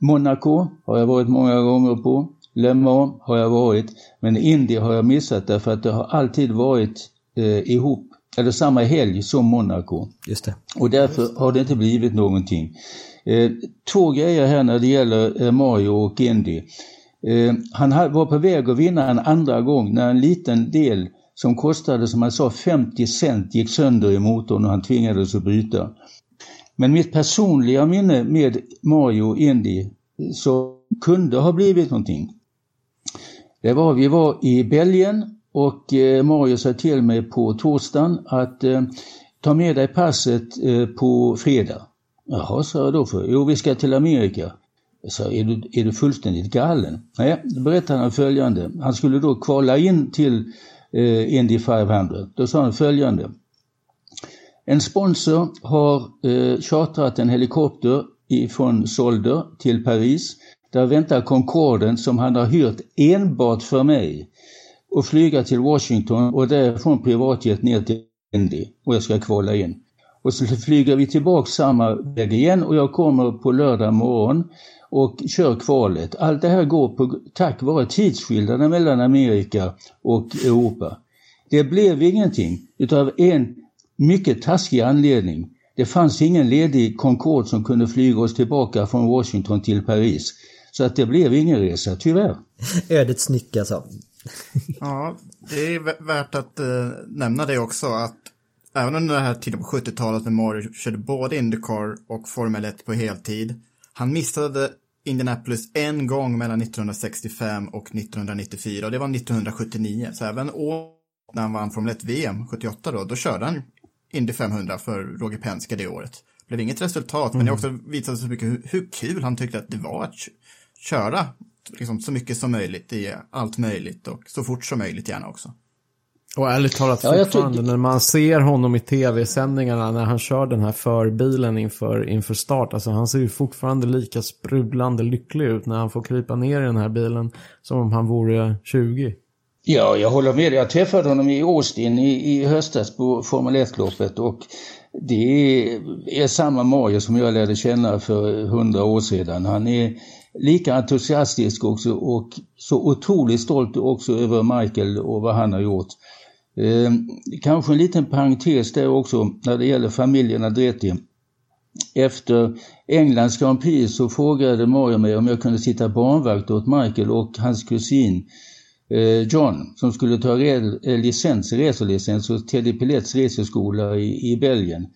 Monaco har jag varit många gånger på, Le Mans har jag varit, men Indy har jag missat därför att det har alltid varit eh, ihop, eller samma helg som Monaco. Just det. Och därför har det inte blivit någonting. Eh, två grejer här när det gäller eh, Mario och Indy. Eh, han var på väg att vinna en andra gång när en liten del som kostade, som han sa, 50 cent gick sönder i motorn och han tvingades att byta. Men mitt personliga minne med Mario Indy så kunde ha blivit någonting. Det var, vi var i Belgien och eh, Mario sa till mig på torsdagen att eh, ta med dig passet eh, på fredag. Jaha, sa jag då för. Jo, vi ska till Amerika. Jag sa, är du, är du fullständigt galen? Nej, då berättade han följande. Han skulle då kvala in till eh, Indy 500. Då sa han följande. En sponsor har eh, chartrat en helikopter ifrån Solder till Paris. Där väntar Concorden som han har hyrt enbart för mig och flyga till Washington och därifrån privatjet ner till Indy och jag ska kvala in. Och så flyger vi tillbaka samma väg igen och jag kommer på lördag morgon och kör kvalet. Allt det här går på, tack vare tidsskillnaden mellan Amerika och Europa. Det blev ingenting utav en mycket taskig anledning. Det fanns ingen ledig Concorde som kunde flyga oss tillbaka från Washington till Paris. Så att det blev ingen resa, tyvärr. Ödets nyck alltså. ja, det är värt att uh, nämna det också att även under den här tiden på 70-talet när Mario körde både Indycar och Formel 1 på heltid. Han missade Indianapolis en gång mellan 1965 och 1994 och det var 1979. Så även år när han vann Formel 1 VM 78 då, då körde han Indy 500 för Roger Penske det året. Det blev inget resultat, mm. men det också visade så mycket hur, hur, kul han tyckte att det var att köra liksom, så mycket som möjligt i allt möjligt och så fort som möjligt gärna också. Och ärligt talat ja, fortfarande när man ser honom i tv-sändningarna när han kör den här förbilen inför, inför start. Alltså han ser ju fortfarande lika sprudlande lycklig ut när han får krypa ner i den här bilen som om han vore 20. Ja, jag håller med. Jag träffade honom i Austin i, i höstas på Formel 1-loppet och det är, är samma Mario som jag lärde känna för hundra år sedan. Han är lika entusiastisk också och så otroligt stolt också över Michael och vad han har gjort. Eh, kanske en liten parentes där också när det gäller familjen Andretti. Efter Englands Grand Prix så frågade Mario mig om jag kunde sitta barnvakt åt Michael och hans kusin eh, John som skulle ta eh, licens, reselicens hos Teddy Pillets reseskola i, i Belgien.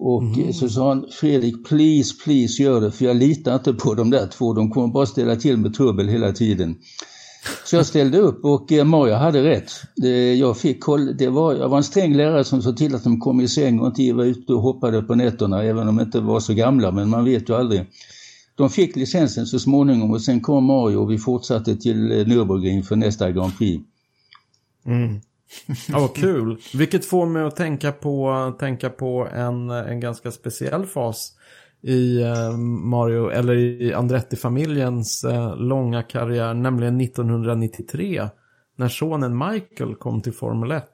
Och mm. så sa han, Fredrik, please, please gör det, för jag litar inte på de där två, de kommer bara ställa till med trubbel hela tiden. Så jag ställde upp och eh, Maja hade rätt. Jag fick koll, det var, jag var en sträng lärare som såg till att de kom i säng och inte var ute och hoppade på nätterna, även om de inte var så gamla, men man vet ju aldrig. De fick licensen så småningom och sen kom Mario och vi fortsatte till eh, Nürburgring för nästa Grand Prix. Mm. Ja, vad kul. Vilket får mig att tänka på, tänka på en, en ganska speciell fas i eh, Mario, eller i Andretti-familjens eh, långa karriär, nämligen 1993. När sonen Michael kom till Formel 1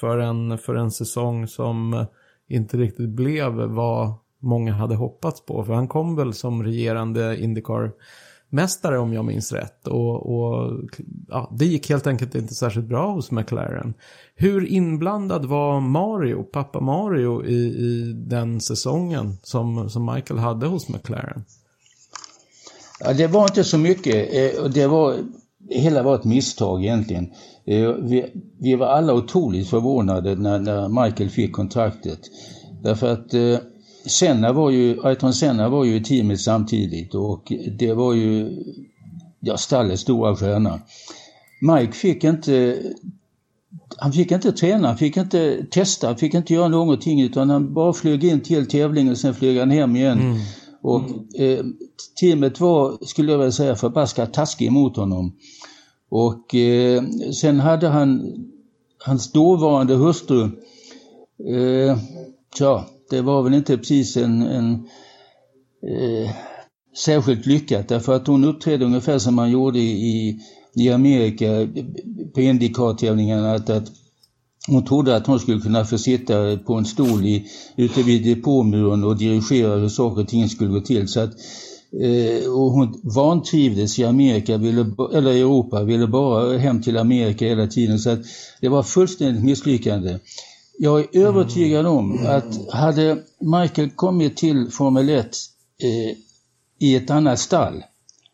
för en, för en säsong som inte riktigt blev vad många hade hoppats på. För han kom väl som regerande Indycar mästare om jag minns rätt. Och, och ja, det gick helt enkelt inte särskilt bra hos McLaren. Hur inblandad var Mario, pappa Mario, i, i den säsongen som, som Michael hade hos McLaren? Ja, det var inte så mycket. Eh, det var, hela var ett misstag egentligen. Eh, vi, vi var alla otroligt förvånade när, när Michael fick kontraktet. Därför att eh, Senna var ju, Ayrton Senna var ju i teamet samtidigt och det var ju ja, stallets stora stjärna. Mike fick inte han fick inte träna, han fick inte testa, han fick inte göra någonting utan han bara flög in till tävlingen och sen flög han hem igen. Mm. Och eh, teamet var, skulle jag vilja säga, förbaskat taskig mot honom. Och eh, sen hade han hans dåvarande hustru, eh, ja, det var väl inte precis en, en eh, särskilt lyckat därför att hon uppträdde ungefär som man gjorde i, i Amerika på Indycar-tävlingarna att, att hon trodde att hon skulle kunna få sitta på en stol i, ute vid depåmuren och dirigera hur saker och ting skulle gå till. Så att, eh, och hon vantrivdes i Amerika, ville, eller Europa, ville bara hem till Amerika hela tiden. Så att det var fullständigt misslyckande. Jag är övertygad om att hade Michael kommit till Formel 1 eh, i ett annat stall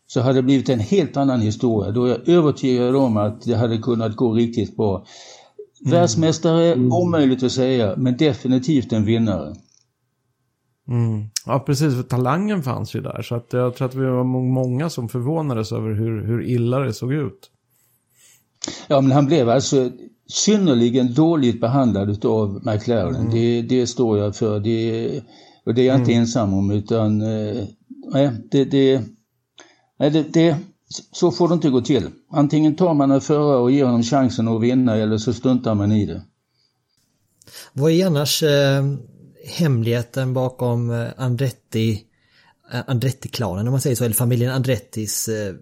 så hade det blivit en helt annan historia. Då är jag övertygad om att det hade kunnat gå riktigt bra. Mm. Världsmästare, mm. omöjligt att säga, men definitivt en vinnare. Mm. Ja, precis, för talangen fanns ju där. Så att jag tror att vi var många som förvånades över hur, hur illa det såg ut. Ja, men han blev alltså synnerligen dåligt behandlad av McLaren. Mm. Det, det står jag för. Det, Och det är jag inte ensam om utan eh, nej, det, det, nej, det, det, så får det inte gå till. Antingen tar man en förare och ger honom chansen att vinna eller så struntar man i det. Vad är annars eh, hemligheten bakom eh, Andretti, eh, Andretti-klanen om man säger så, eller familjen Andrettis eh,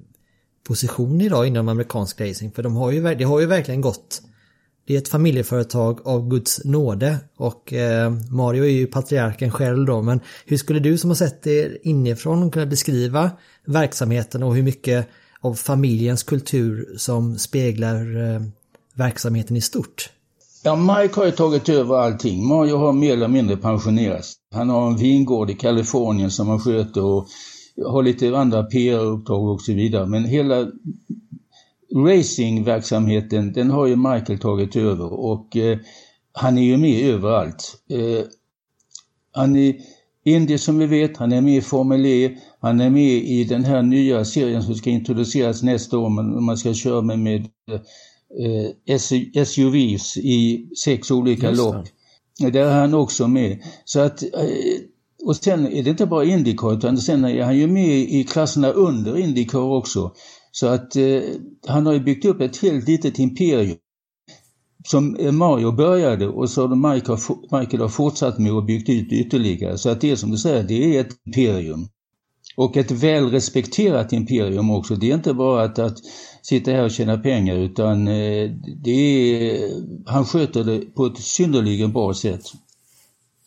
position idag inom amerikansk racing? För de har ju, det har ju verkligen gått det är ett familjeföretag av Guds nåde och eh, Mario är ju patriarken själv då men hur skulle du som har sett det inifrån kunna beskriva verksamheten och hur mycket av familjens kultur som speglar eh, verksamheten i stort? Ja, Mike har ju tagit över allting. Mario har mer eller mindre pensionerats. Han har en vingård i Kalifornien som han sköter och har lite andra PR-uppdrag och så vidare. Men hela racingverksamheten, den har ju Michael tagit över och eh, han är ju med överallt. Eh, han är Indy som vi vet, han är med i Formel E, han är med i den här nya serien som ska introduceras nästa år, men man ska köra med, med eh, SUVs i sex olika lopp. Där är han också med. Så att, eh, och sen är det inte bara Indycar utan sen är han ju med i klasserna under Indycar också. Så att eh, han har ju byggt upp ett helt litet imperium som eh, Mario började och så har Michael, Michael har fortsatt med och byggt ut ytterligare. Så att det är som du säger, det är ett imperium. Och ett väl respekterat imperium också. Det är inte bara att, att sitta här och tjäna pengar utan eh, det är, han sköter det på ett synnerligen bra sätt.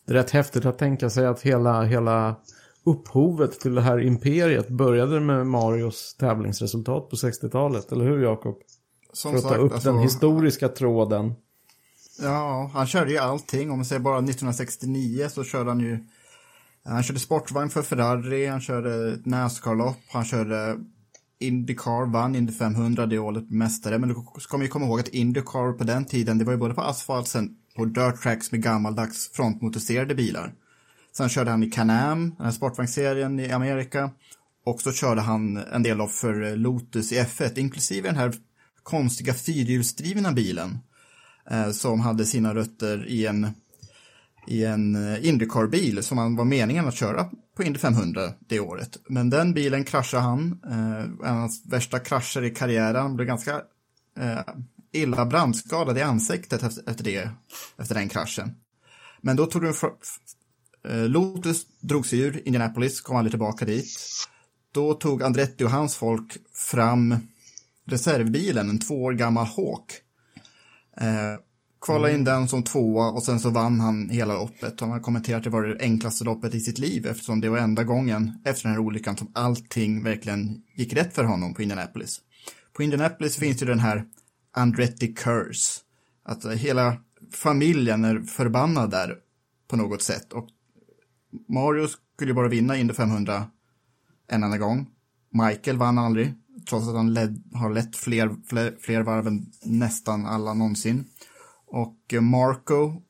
Det är rätt häftigt att tänka sig att hela, hela upphovet till det här imperiet började med Marios tävlingsresultat på 60-talet, eller hur Jakob? För att ta upp alltså, den historiska tråden. Ja, han körde ju allting. Om man säger bara 1969 så körde han ju han körde sportvagn för Ferrari, han körde Nascar-lopp, han körde Indycar, vann Indy 500 det året mästare. Men du ska man ju komma ihåg att Indycar på den tiden, det var ju både på asfalt sen på dirt tracks med gammaldags frontmotoriserade bilar. Sen körde han i Can-Am, den här sportvagnsserien i Amerika. Och så körde han en del av för eh, Lotus i F1, inklusive den här konstiga fyrhjulsdrivna bilen. Eh, som hade sina rötter i en, i en eh, Indycar-bil som var meningen att köra på Indy 500 det året. Men den bilen kraschade han, eh, en av hans värsta krascher i karriären, han blev ganska eh, illa brandskadad i ansiktet efter, det, efter den kraschen. Men då tog de Lotus drog sig ur Indianapolis, kom aldrig tillbaka dit. Då tog Andretti och hans folk fram reservbilen, en två år gammal Hawk. Eh, kvalade in den som tvåa och sen så vann han hela loppet. Han har kommenterat att det var det enklaste loppet i sitt liv eftersom det var enda gången efter den här olyckan som allting verkligen gick rätt för honom på Indianapolis. På Indianapolis finns ju den här Andretti Curse. Att hela familjen är förbannad där på något sätt. Och Mario skulle bara vinna Indy 500 en enda gång. Michael vann aldrig, trots att han led, har lett fler, fler, fler varv än nästan alla någonsin. Och eh, Marco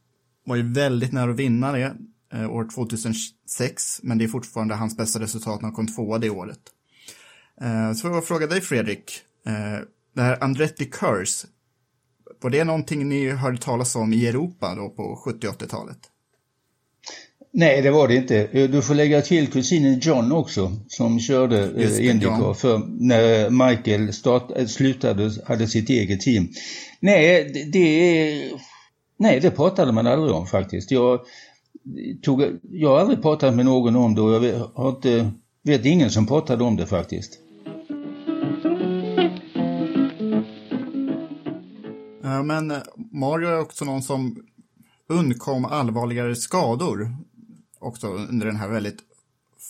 var ju väldigt nära att vinna det eh, år 2006, men det är fortfarande hans bästa resultat när han kom tvåa det året. Eh, så jag fråga dig Fredrik, eh, det här Andretti Curse, var det någonting ni hörde talas om i Europa då på 70 80-talet? Nej, det var det inte. Du får lägga till kusinen John också som körde eh, Indycar för när Michael start, eh, slutade, hade sitt eget team. Nej, det, det, nej, det pratade man aldrig om faktiskt. Jag, tog, jag har aldrig pratat med någon om det och jag har inte, vet ingen som pratade om det faktiskt. Men Mario är också någon som undkom allvarligare skador också under den här väldigt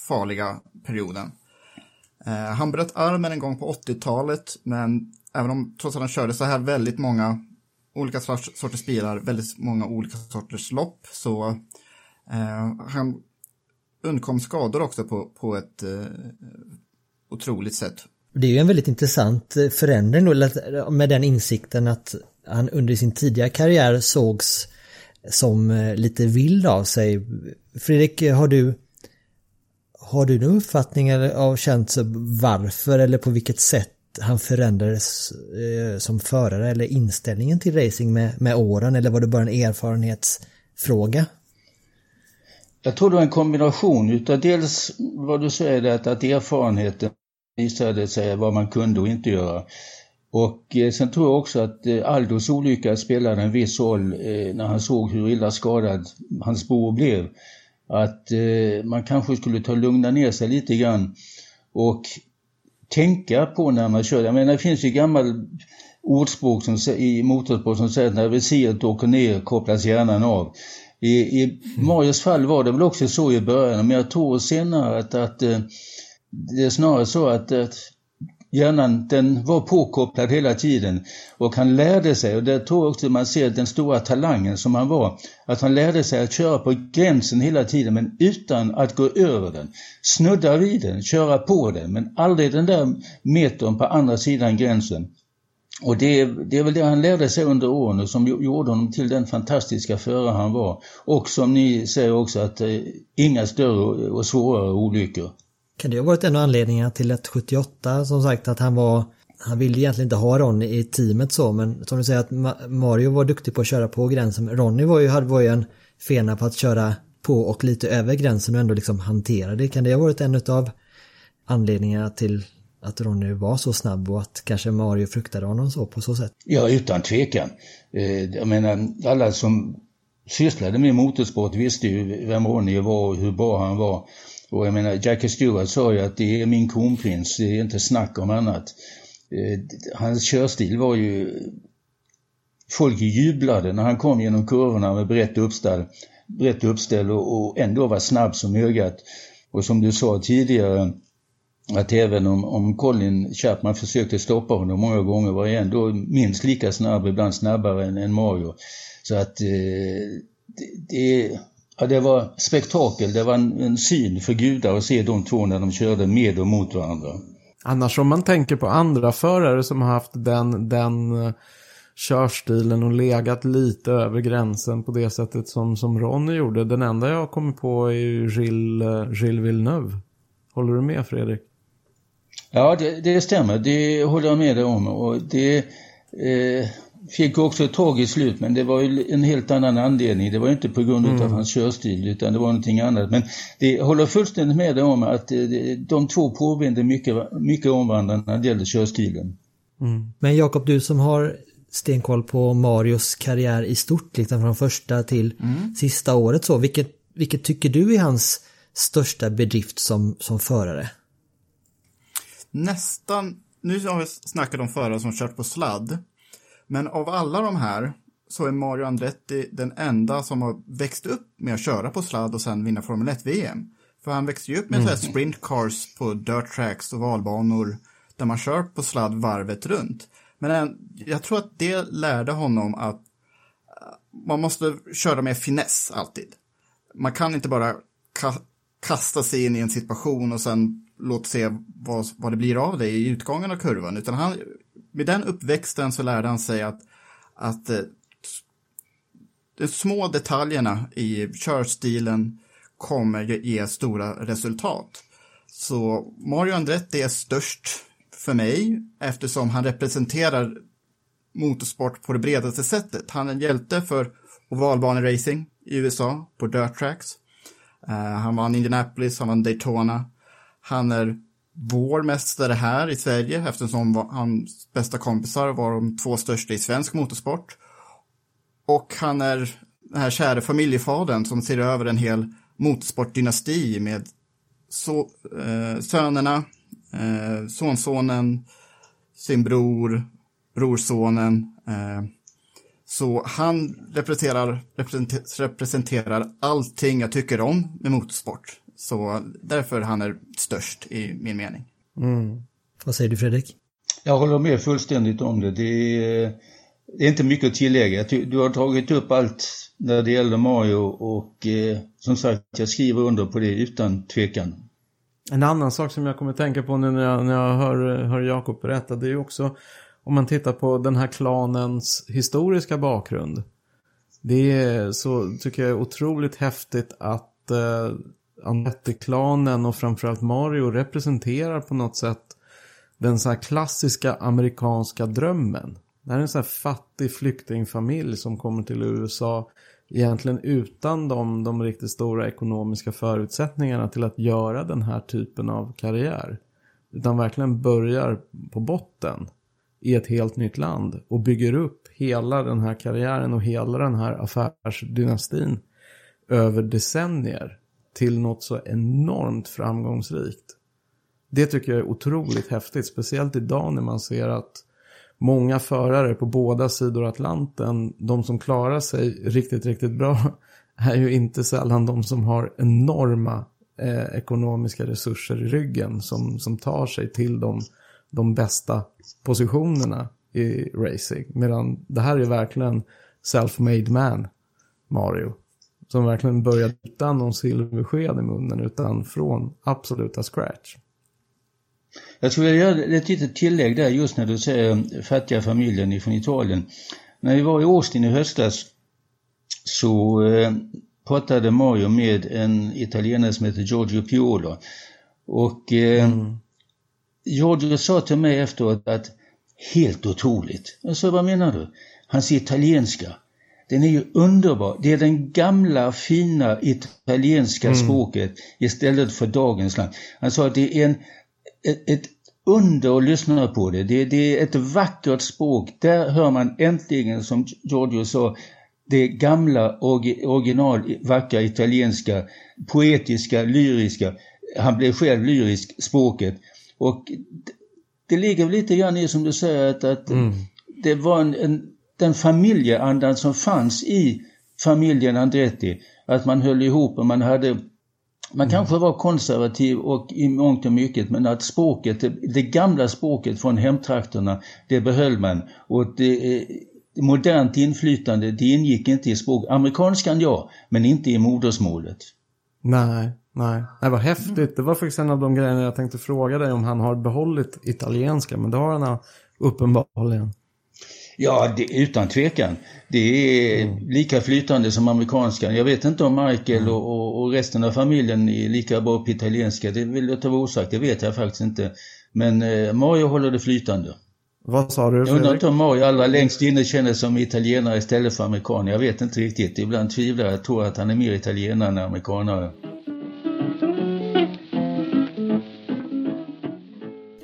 farliga perioden. Eh, han bröt armen en gång på 80-talet, men även om trots att han körde så här väldigt många olika sorters bilar, väldigt många olika sorters lopp, så eh, han undkom skador också på, på ett eh, otroligt sätt. Det är ju en väldigt intressant eh, förändring då, med den insikten att han under sin tidiga karriär sågs som eh, lite vild av sig. Fredrik, eh, har du har du någon uppfattning av känt varför eller på vilket sätt han förändrades eh, som förare eller inställningen till racing med, med åren eller var det bara en erfarenhetsfråga? jag tror det var en kombination utav dels vad du säger att, att erfarenheten visade sig vad man kunde och inte göra. Och eh, sen tror jag också att eh, Aldos olycka spelade en viss roll eh, när han såg hur illa skadad hans bror blev. Att man kanske skulle ta lugna ner sig lite grann och tänka på när man kör. Jag menar det finns ju gammal ordspråk som, i motorsport som säger att när visiret åker ner kopplas hjärnan av. I, i Marios fall var det väl också så i början, men jag tror senare att, att det är snarare så att, att hjärnan den var påkopplad hela tiden och han lärde sig, och det tror jag också man ser den stora talangen som han var, att han lärde sig att köra på gränsen hela tiden men utan att gå över den. Snudda vid den, köra på den, men aldrig den där metern på andra sidan gränsen. Och det, det är väl det han lärde sig under åren som gjorde honom till den fantastiska förare han var. Och som ni säger också att eh, inga större och svårare olyckor. Kan det ha varit en av anledningarna till att 78 som sagt att han var han ville egentligen inte ha Ronny i teamet så men som du säger att Mario var duktig på att köra på gränsen. Ronny var ju, hade var ju en fena på att köra på och lite över gränsen och ändå liksom hantera det. Kan det ha varit en av anledningarna till att Ronny var så snabb och att kanske Mario fruktade honom så på så sätt? Ja, utan tvekan. Eh, jag menar, alla som sysslade med motorsport visste ju vem Ronny var och hur bra han var. Och jag menar, Jackie Stewart sa ju att det är min kronprins, det är inte snack om annat. Eh, hans körstil var ju... Folk jublade när han kom genom kurvorna med brett uppställ, brett uppställ och, och ändå var snabb som ögat. Och som du sa tidigare, att även om, om Colin Chapman försökte stoppa honom många gånger var han ändå minst lika snabb, ibland snabbare än, än Mario. Så att eh, det, det, ja, det var spektakel, det var en, en syn för gudar att se de två när de körde med och mot varandra. Annars om man tänker på andra förare som har haft den, den eh, körstilen och legat lite över gränsen på det sättet som, som Ronny gjorde. Den enda jag kommer på är ju Gilles, eh, Gilles Villeneuve. Håller du med Fredrik? Ja, det, det stämmer. Det håller jag med dig om. Och det eh, fick också ett tragiskt slut, men det var ju en helt annan anledning. Det var inte på grund mm. av hans körstil, utan det var någonting annat. Men det håller fullständigt med dig om att eh, de två påminner mycket, mycket om varandra när det gäller körstilen. Mm. Men Jakob, du som har stenkoll på Marios karriär i stort, liksom från första till mm. sista året så. Vilket, vilket tycker du är hans största bedrift som, som förare? nästan, nu har vi snackat om förare som kört på sladd, men av alla de här så är Mario Andretti den enda som har växt upp med att köra på sladd och sen vinna Formel 1-VM. För han växte ju upp med mm. sprint cars på dirt tracks och valbanor där man kör på sladd varvet runt. Men jag tror att det lärde honom att eh, man måste köra med finess alltid. Man kan inte bara ka kasta sig in i en situation och sen låt se vad, vad det blir av det i utgången av kurvan. Utan han, med den uppväxten så lärde han sig att, att eh, de små detaljerna i körstilen kommer ge stora resultat. Så Mario Andretti är störst för mig eftersom han representerar motorsport på det bredaste sättet. Han är en hjälte för ovalbaneracing i USA på dirt tracks. Uh, han vann Indianapolis, han vann Daytona. Han är vår mästare här i Sverige eftersom hans bästa kompisar var de två största i svensk motorsport. Och han är den här kära familjefadern som ser över en hel motorsportdynasti med so eh, sönerna, eh, sonsonen, sin bror, brorsonen. Eh, så han representerar, representerar allting jag tycker om med motorsport. Så därför han är störst i min mening. Mm. Vad säger du Fredrik? Jag håller med fullständigt om det. Det är, det är inte mycket att tillägga. Du har tagit upp allt när det gäller Mario och eh, som sagt, jag skriver under på det utan tvekan. En annan sak som jag kommer tänka på nu när jag, när jag hör, hör Jakob berätta, det är ju också om man tittar på den här klanens historiska bakgrund. Det är så, tycker jag, otroligt häftigt att eh, Anette-klanen och framförallt Mario representerar på något sätt den så här klassiska amerikanska drömmen. Det här är en så här fattig flyktingfamilj som kommer till USA egentligen utan de, de riktigt stora ekonomiska förutsättningarna till att göra den här typen av karriär. Utan verkligen börjar på botten i ett helt nytt land och bygger upp hela den här karriären och hela den här affärsdynastin över decennier till något så enormt framgångsrikt. Det tycker jag är otroligt häftigt, speciellt idag när man ser att många förare på båda sidor Atlanten, de som klarar sig riktigt, riktigt bra, är ju inte sällan de som har enorma eh, ekonomiska resurser i ryggen som, som tar sig till de, de bästa positionerna i racing. Medan det här är verkligen self-made man, Mario. Som verkligen börjar utan någon silversked i munnen utan från absoluta scratch. Jag skulle vilja göra ett litet tillägg där just när du säger fattiga familjen från Italien. När vi var i Austin i höstas så eh, pratade Mario med en italienare som heter Giorgio Piolo. Och eh, mm. Giorgio sa till mig efteråt att helt otroligt. Jag sa, vad menar du? Hans italienska, den är ju underbar. Det är den gamla fina italienska mm. språket istället för dagens slang. Han sa att det är en, ett, ett under att lyssna på det. det. Det är ett vackert språk. Där hör man äntligen, som Giorgio sa, det gamla original vackra italienska, poetiska, lyriska. Han blev själv lyrisk, språket. Och det ligger lite grann i som du säger att, att mm. det var en, en, den familjeandan som fanns i familjen Andretti. Att man höll ihop och man hade man mm. kanske var konservativ och i mångt och mycket men att språket, det, gamla språket från hemtrakterna, det behöll man. Och det, modernt inflytande, det ingick inte i språk. Amerikanskan ja, men inte i modersmålet. Nej, nej. Det var häftigt. Det var faktiskt en av de grejerna jag tänkte fråga dig om han har behållit italienska, men det har han uppenbarligen. Ja, det, utan tvekan. Det är mm. lika flytande som amerikanskan. Jag vet inte om Michael mm. och, och, resten av familjen är lika bra på italienska. Det vill jag ta vara osagt, det vet jag faktiskt inte. Men eh, Mario håller det flytande. Vad sa du Jag undrar inte om Mario allra längst inne känner som italienare istället för amerikan. Jag vet inte riktigt. Ibland tvivlar jag. tror att han är mer italienare än amerikanare.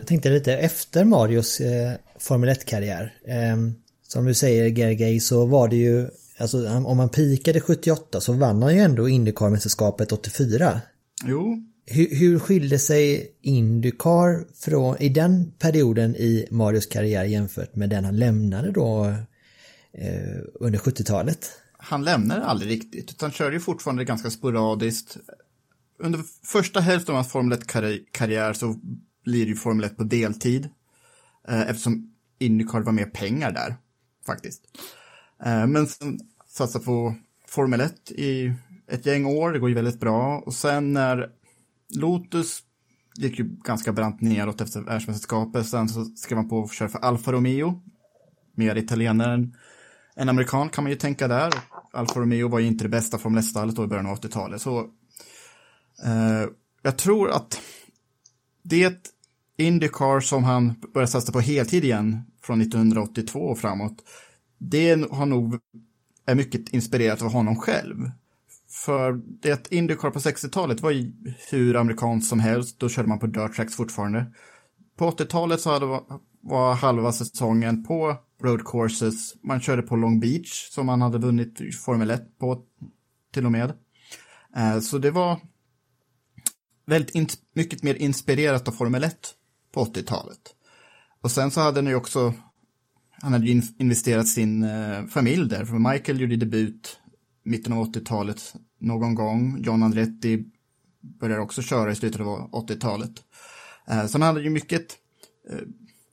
Tänkte lite efter Marios eh, Formel 1-karriär. Eh, som du säger Gergej så var det ju, alltså om man pikade 78 så vann han ju ändå Indycar-mästerskapet 84. Jo, hur, hur skilde sig Indycar från, i den perioden i Marios karriär jämfört med den han lämnade då eh, under 70-talet? Han lämnade aldrig riktigt, utan körde ju fortfarande ganska sporadiskt. Under första hälften av hans Formel 1-karriär så blir det ju Formel 1 på deltid. Eh, eftersom Indycar var mer pengar där, faktiskt. Eh, men sen satsar på Formel 1 i ett gäng år, det går ju väldigt bra. Och sen när Lotus gick ju ganska brant neråt efter världsmästerskapet. Sen så skrev man på att köra för Alfa Romeo. Mer italienare än, än amerikan kan man ju tänka där. Alfa Romeo var ju inte det bästa Formel 1-stallet då i början av 80-talet. Så eh, jag tror att det Indycar som han började satsa på heltid igen från 1982 och framåt, det har nog är mycket inspirerat av honom själv. För det Indycar på 60-talet var ju hur amerikanskt som helst, då körde man på dirt tracks fortfarande. På 80-talet så hade, var halva säsongen på road courses, man körde på Long Beach som man hade vunnit Formel 1 på till och med. Eh, så det var väldigt mycket mer inspirerat av Formel 1 på 80-talet. Och sen så hade han ju också, han hade ju investerat sin eh, familj där, för Michael gjorde debut mitten av 80-talet någon gång. John Andretti började också köra i slutet av 80-talet. Eh, så han hade ju mycket eh,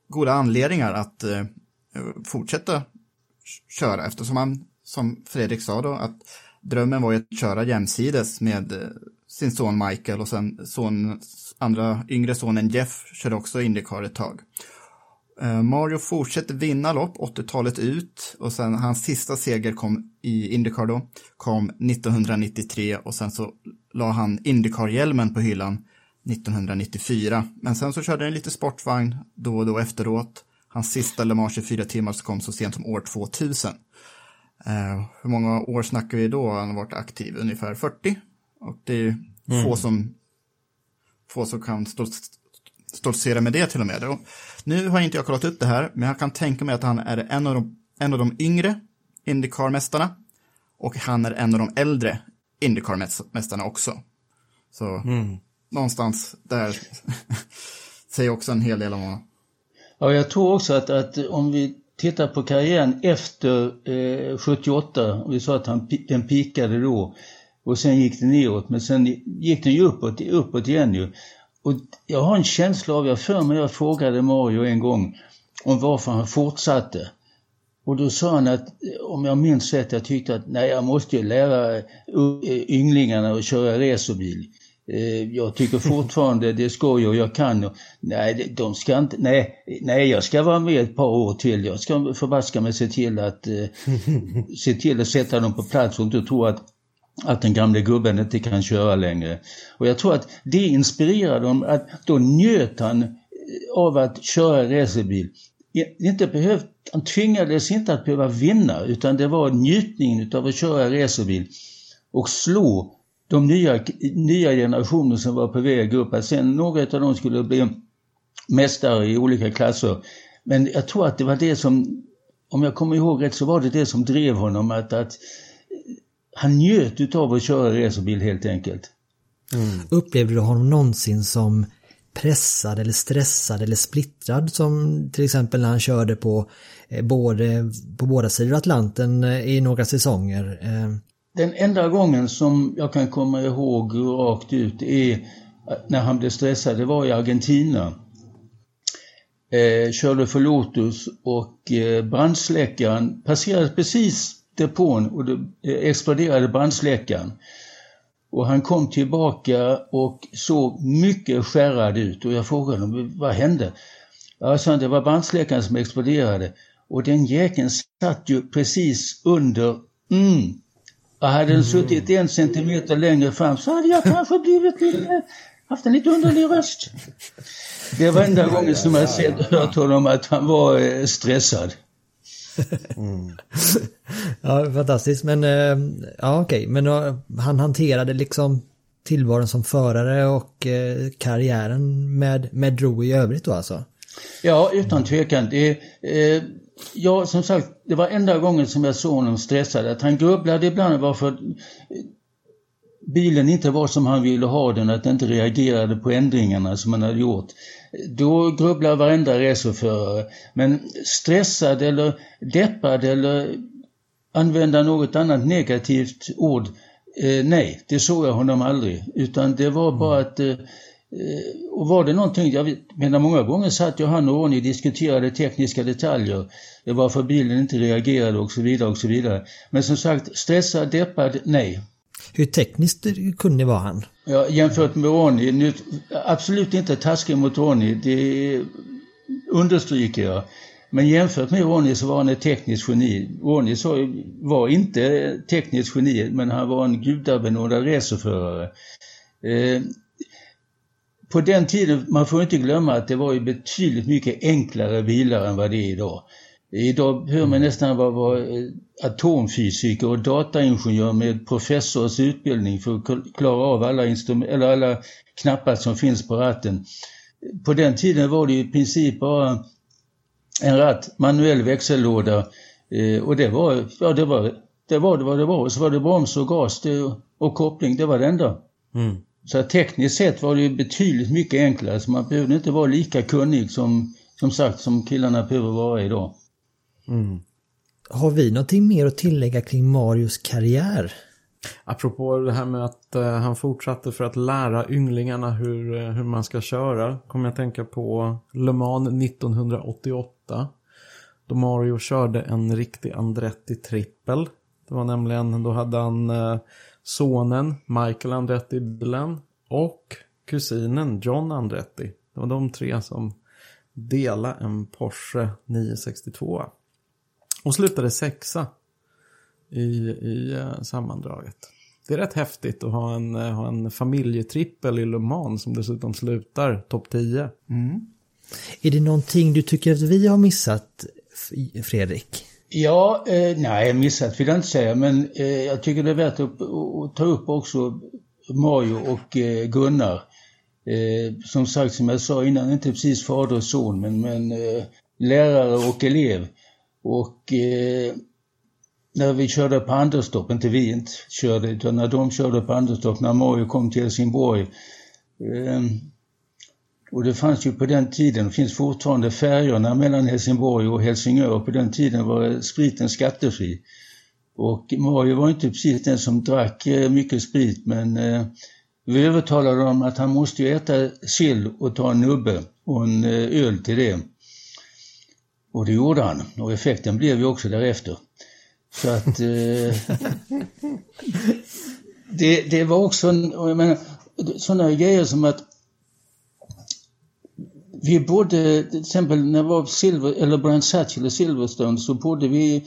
goda anledningar att eh, fortsätta köra eftersom han, som Fredrik sa då, att drömmen var ju att köra jämsides med eh, sin son Michael och sen son, andra yngre sonen Jeff körde också Indycar ett tag. Eh, Mario fortsätter vinna lopp 80-talet ut och sen hans sista seger kom i Indycar då, kom 1993 och sen så la han Indycar-hjälmen på hyllan 1994. Men sen så körde han lite sportvagn då och då efteråt. Hans sista Le Mans 24 timmar kom så sent som år 2000. Eh, hur många år snackar vi då han har varit aktiv? Ungefär 40. Och det är ju få som få som kan stol- stoltsera med det till och med. Och nu har inte jag kollat upp det här, men jag kan tänka mig att han är en av de, en av de yngre Indycar-mästarna. Och han är en av de äldre Indycar-mästarna också. Så någonstans där säger också en hel del om honom. Ja, jag tror också att, att om vi tittar på karriären efter eh, 78, och vi sa att han, den pikade då och sen gick det neråt, men sen gick den ju uppåt, uppåt igen ju. Och jag har en känsla av, jag för mig jag frågade Mario en gång om varför han fortsatte. Och då sa han att, om jag minns rätt, jag tyckte att nej, jag måste ju lära eh, ynglingarna att köra racerbil. Eh, Jag tycker fortfarande det är skoj och jag kan. Nej, de ska inte, nej, nej, jag ska vara med ett par år till. Jag ska förbaska mig se till att, eh, se till att sätta dem på plats och inte tro att att den gamle gubben inte kan köra längre. Och jag tror att det inspirerade honom, att då njöt han eh, av att köra racerbil. Inte behövt, han tvingades inte att behöva vinna, utan det var njutningen av att köra racerbil och slå de nya, nya generationer som var på väg upp. Att sen några av dem skulle bli mästare i olika klasser. Men jag tror att det var det som, om jag kommer ihåg rätt, så var det det som drev honom att, att han njöt utav att köra racerbil helt enkelt. Upplevde du honom någonsin som pressad eller stressad eller splittrad som till exempel när han körde på, eh, både, på båda sidor Atlanten eh, i några säsonger? Eh, Den enda gången som jag kan komma ihåg rakt ut är när han blev stressad, det var i Argentina. Eh, körde för Lotus och eh, brandsläckaren passerade precis depån och det exploderade brandsläckaren. Och han kom tillbaka och såg mycket skärrad ut och jag frågade honom, vad hände? Han, det var brandsläckaren som exploderade. Och den jäkeln satt ju precis under, mm, och hade den suttit en centimeter längre fram så hade jag kanske blivit lite, haft en lite underlig röst. Det var enda gången som jag sett, hört honom att han var eh, Mm. Ja, fantastiskt. Men eh, ja, okej. Men eh, han hanterade liksom tillvaron som förare och eh, karriären med, med Drew i övrigt då alltså? Ja, utan tvekan. Det, eh, ja, som sagt, det var enda gången som jag såg honom stressad. Att han grubblade ibland varför bilen inte var som han ville ha den, att den inte reagerade på ändringarna som han hade gjort. Då grubblar varenda racerförare. Men stressad eller deppad eller använda något annat negativt ord, eh, nej, det såg jag honom aldrig. Utan det var bara att eh, Och var det någonting, jag menar många gånger satt ju han och Ronny diskuterade tekniska detaljer. Det Varför bilen inte reagerade och så vidare och så vidare. Men som sagt, stressad, deppad, nej. Hur tekniskt kunnig var han? Ja, jämfört med Ronny, nu, absolut inte taskig mot Ronny, det understryker jag. Men jämfört med Ronny så var han ett tekniskt geni. Ronny så var inte tekniskt geni, men han var en gudabenådad racerförare. Eh, på den tiden, man får inte glömma att det var ju betydligt mycket enklare bilar än vad det är idag. Idag behöver man nästan vara, vara eh, atomfysiker och dataingenjör med professors utbildning för att kl- klara av alla, instrument, eller alla knappar som finns på ratten. På den tiden var det i princip bara en ratt, manuell växellåda eh, och det var, ja, det var det var det vad det var. Och så var det broms och gas det, och koppling, det var det enda. Så att tekniskt sett var det betydligt mycket enklare, så man behövde inte vara lika kunnig som, som sagt som killarna behöver vara idag. Mm. Har vi någonting mer att tillägga kring Marios karriär? Apropå det här med att uh, han fortsatte för att lära ynglingarna hur, uh, hur man ska köra. Kommer jag tänka på Le Mans 1988. Då Mario körde en riktig Andretti trippel. Det var nämligen, då hade han uh, sonen Michael Andretti i bilen och kusinen John Andretti. Det var de tre som delade en Porsche 962. Och slutade sexa i, i eh, sammandraget. Det är rätt häftigt att ha en, eh, ha en familjetrippel i Le Mans som dessutom slutar topp 10. Är det någonting du tycker att vi har missat, Fredrik? Ja, eh, nej missat vill jag inte säga men eh, jag tycker det är värt att, att ta upp också Mario och eh, Gunnar. Eh, som sagt, som jag sa innan, inte precis fader och son men, men eh, lärare och elev. Och eh, när vi körde på Anderstorp, inte vi inte körde, utan när de körde på Anderstorp, när Mario kom till Helsingborg. Eh, och det fanns ju på den tiden, finns fortfarande färjorna mellan Helsingborg och Helsingör. På den tiden var spriten skattefri. Och Mario var inte precis den som drack eh, mycket sprit men eh, vi övertalade honom att han måste ju äta sill och ta en nubbe och en eh, öl till det. Och det gjorde han och effekten blev ju också därefter. Så att eh, det, det var också, jag menar, sådana grejer som att vi bodde, till exempel när jag var Silver, eller Brian Satchel i Silverstone så bodde vi,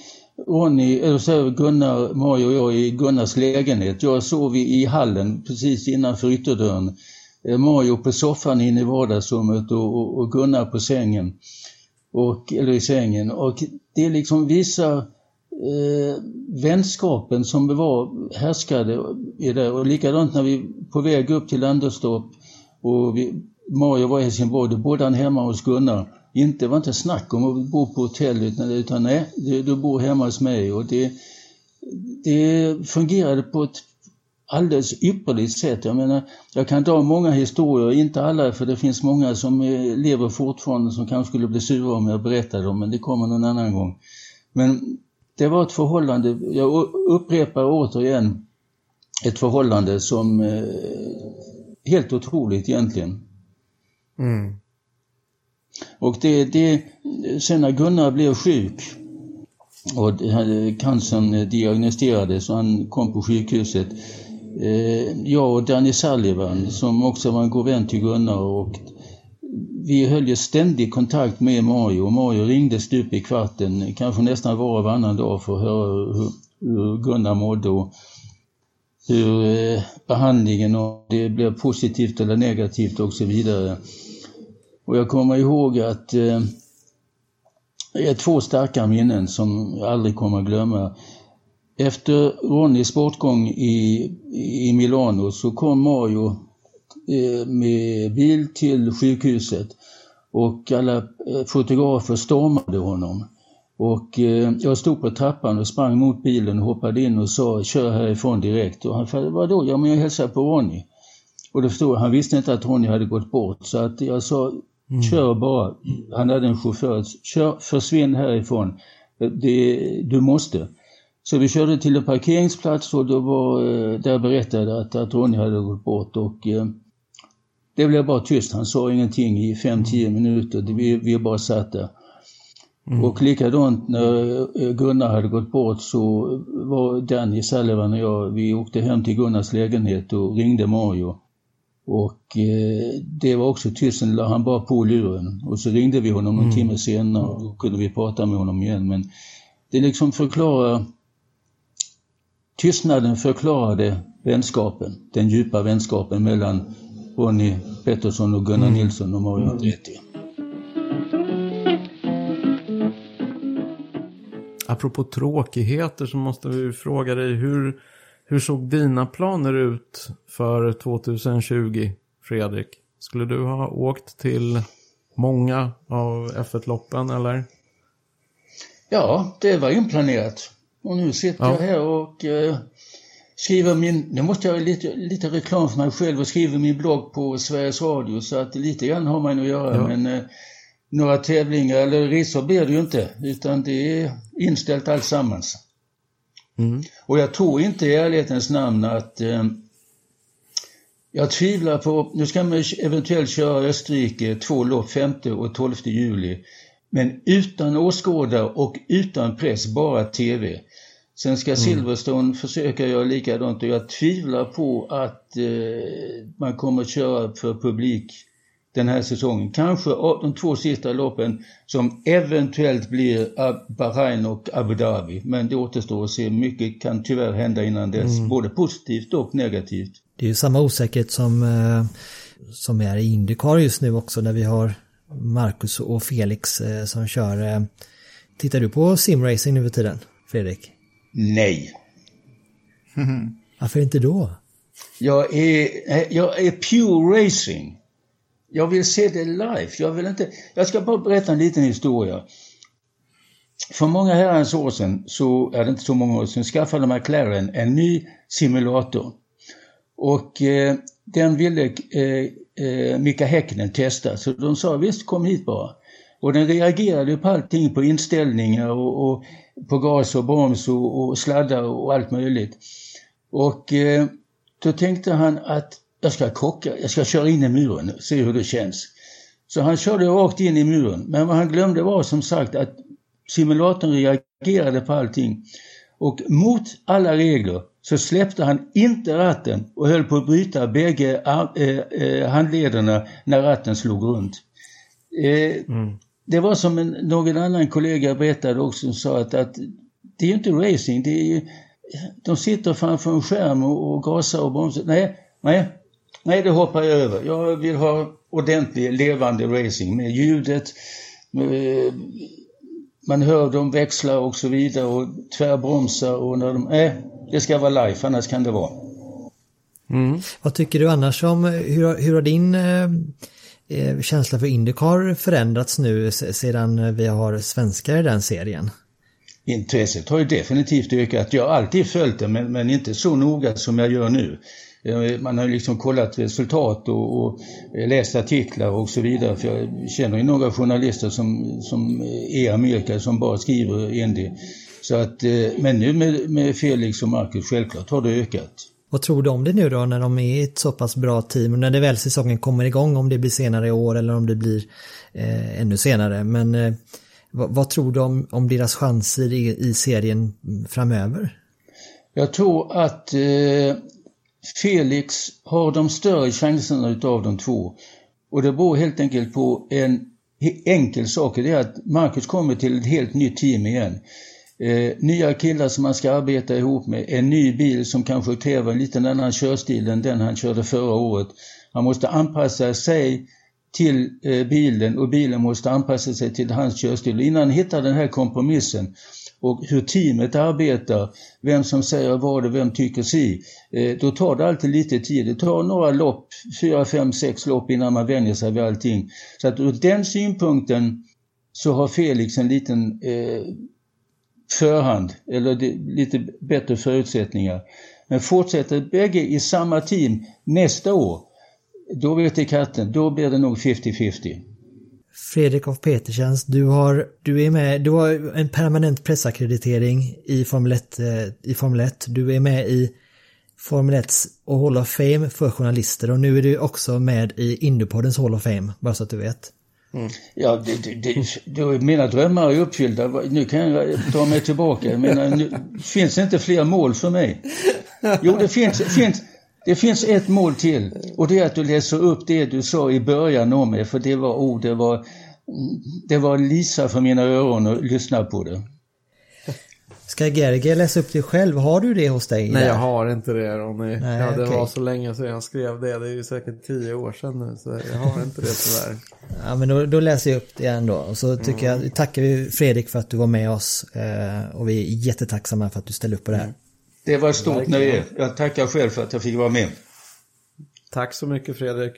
Ronny, eller så Gunnar, Mario och jag i Gunnars lägenhet. Jag sov i hallen precis innanför ytterdörren. Eh, Mario på soffan inne i vardagsrummet och, och Gunnar på sängen. Och, eller i sängen. Och det är liksom vissa eh, vänskapen som var härskade i det. Och likadant när vi på väg upp till Anderstorp och vi Mario var i Helsingborg, då bodde han hemma hos Gunnar. Inte var inte snack om att bo på hotell utan, utan nej, du, du bor hemma hos mig. Och det, det fungerade på ett alldeles ypperligt sätt. Jag menar, jag kan dra många historier, inte alla för det finns många som eh, lever fortfarande som kanske skulle bli sura om jag berättade dem, men det kommer någon annan gång. Men det var ett förhållande, jag upprepar återigen, ett förhållande som eh, helt otroligt egentligen. Mm. Och det, det, sen när Gunnar blev sjuk och cancern diagnostiserades och han kom på sjukhuset. Eh, jag och Danny Sullivan som också var en god vän till Gunnar och vi höll ju ständig kontakt med Mario Mario ringde stup i kvarten, kanske nästan var och varannan dag för att höra hur, hur Gunnar mådde och hur eh, behandlingen och det blev positivt eller negativt och så vidare. Och jag kommer ihåg att eh, det är två starka minnen som jag aldrig kommer att glömma. Efter Ronnys bortgång i, i Milano så kom Mario eh, med bil till sjukhuset och alla eh, fotografer stormade honom. Och eh, jag stod på trappan och sprang mot bilen och hoppade in och sa kör härifrån direkt. Och han sa vadå? Ja men jag hälsar på Ronny. Och då förstod han visste inte att Ronny hade gått bort så att jag sa Mm. Kör bara. Han hade en chaufför. Kör, försvinn härifrån. Det, du måste. Så vi körde till en parkeringsplats och då var, eh, där berättade att, att Ronny hade gått bort och eh, det blev bara tyst. Han sa ingenting i 5-10 minuter. Vi, vi bara satt där. Mm. Och likadant när eh, Gunnar hade gått bort så var Danny Sullivan och jag, vi åkte hem till Gunnars lägenhet och ringde Mario. Och eh, det var också tyst, sen la han bara på luren. Och så ringde vi honom någon mm. timme senare och kunde vi prata med honom igen. Men det liksom förklarar, tystnaden förklarade vänskapen, den djupa vänskapen mellan Ronny Pettersson och Gunnar mm. Nilsson och Mario Andretti. Apropå tråkigheter så måste vi fråga dig hur hur såg dina planer ut för 2020, Fredrik? Skulle du ha åkt till många av F1-loppen eller? Ja, det var inplanerat. Och nu sitter ja. jag här och eh, skriver min, nu måste jag lite, lite reklam för mig själv och skriver min blogg på Sveriges Radio så att lite grann har man att göra ja. men eh, några tävlingar eller resor blir det ju inte utan det är inställt alltsammans. Mm. Och jag tror inte i ärlighetens namn att eh, jag tvivlar på, nu ska man eventuellt köra Österrike två lopp 5 och 12 juli. Men utan åskådare och utan press, bara TV. Sen ska mm. Silverstone försöka göra likadant och jag tvivlar på att eh, man kommer att köra för publik den här säsongen. Kanske de två sista loppen som eventuellt blir Bahrain och Abu Dhabi. Men det återstår att se. Mycket kan tyvärr hända innan dess. Mm. Både positivt och negativt. Det är ju samma osäkerhet som, eh, som är i Indycar just nu också när vi har Marcus och Felix eh, som kör eh, Tittar du på simracing nu för tiden, Fredrik? Nej. Varför inte då? Jag är, jag är pure racing. Jag vill se det live. Jag vill inte... Jag ska bara berätta en liten historia. För många herrans år sedan, så är det inte så många år sedan, skaffade McLaren en ny simulator. Och eh, den ville eh, eh, Mika Häkkinen testa, så de sa visst kom hit bara. Och den reagerade på allting, på inställningar och, och på gas och broms och, och sladdar och allt möjligt. Och eh, då tänkte han att jag ska krocka, jag ska köra in i muren och se hur det känns. Så han körde rakt in i muren. Men vad han glömde var som sagt att simulatorn reagerade på allting. Och mot alla regler så släppte han inte ratten och höll på att bryta bägge eh, eh, handlederna när ratten slog runt. Eh, mm. Det var som en, någon annan kollega berättade också som sa att, att det är ju inte racing, det är ju, de sitter framför en skärm och, och gasar och bromsar. Nej, nej, nej det hoppar jag över. Jag vill ha ordentlig levande racing med ljudet, med, man hör dem växla och så vidare och tvärbromsa och när de, nej, det ska vara live, annars kan det vara. Mm. Vad tycker du annars om, hur, hur har din eh, eh Eh, känsla för Indycar förändrats nu sedan vi har svenskar i den serien? Intresset har ju definitivt ökat. Jag har alltid följt det men, men inte så noga som jag gör nu. Eh, man har ju liksom kollat resultat och, och, läst artiklar och så vidare. För jag känner ju några journalister som, som är i Amerika som bara skriver Indy. Så att, eh, men nu med, med Felix och Marcus, självklart har det ökat. Vad tror du om det nu då när de är ett så pass bra team och när det väl säsongen kommer igång om det blir senare i år eller om det blir eh, ännu senare. Men eh, vad, vad, tror du om, om deras chanser i, i serien framöver? Jag tror att eh, Felix har de större chanserna utav de två. Och det beror helt enkelt på en enkel sak, det är att Marcus kommer till ett helt nytt team igen. Eh, nya killar som man ska arbeta ihop med, en ny bil som kanske kräver en liten annan körstil än den han körde förra året. Han måste anpassa sig till eh, bilen och bilen måste anpassa sig till hans körstil. Innan han hittar den här kompromissen och hur teamet arbetar, vem som säger vad och vem tycker si, eh, då tar det alltid lite tid. Det tar några lopp, fyra, fem, sex lopp innan man vänjer sig vid allting. Så att ur den synpunkten så har Felix en liten eh, förhand, eller lite bättre förutsättningar. Men fortsätter bägge i samma team nästa år, då vet jag katten, då blir det nog 50-50. Fredrik af Petersens, du har, du är med, du har en permanent pressakkreditering i Formel 1, eh, i Formel 1. Du är med i Formel 1 och Hall of Fame för journalister och nu är du också med i Indupoddens Hall of Fame, bara så att du vet. Mm. Ja, det, det, det, mina drömmar är uppfyllda. Nu kan jag ta mig tillbaka. Jag menar, eh, nu finns det inte fler mål för mig. Jo, det finns, finns, det finns ett mål till och det är att du läser upp det du sa i början om mig, för det var ord, oh, det var, det var Lisa för mina öron att lyssna på det. Ska Gerge läsa upp det själv? Har du det hos dig? Nej, jag har inte det Ronny. Nej, ja, det okay. var så länge sedan jag skrev det. Det är ju säkert tio år sedan nu, så jag har inte det tyvärr. Ja, men då, då läser jag upp det ändå. Och så tycker mm. jag, tackar vi Fredrik för att du var med oss. Eh, och vi är jättetacksamma för att du ställde upp på det här. Det var ett stort Verkligen. nöje. Jag tackar själv för att jag fick vara med. Tack så mycket Fredrik.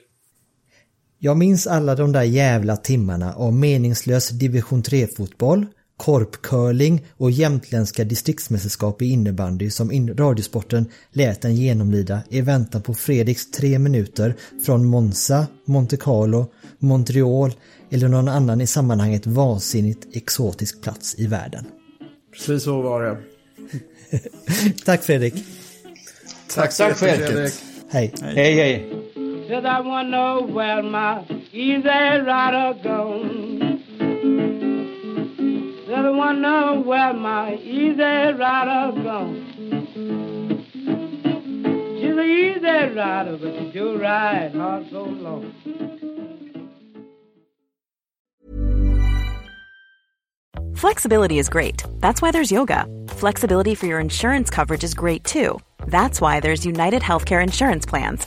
Jag minns alla de där jävla timmarna av meningslös division 3-fotboll, korpcurling och jämtländska distriktsmästerskap i innebandy som in Radiosporten lät den genomlida i väntan på Fredriks tre minuter från Monza, Monte Carlo, Montreal eller någon annan i sammanhanget vansinnigt exotisk plats i världen. Precis så var det. Tack Fredrik. Tack, Tack Fredrik. Hej. Hej, hej. Said I wanna know where my easy rider gone. Know where my easy rider gone. She's an easy rider, but she do ride hard so long. Flexibility is great. That's why there's yoga. Flexibility for your insurance coverage is great too. That's why there's United Healthcare Insurance Plans.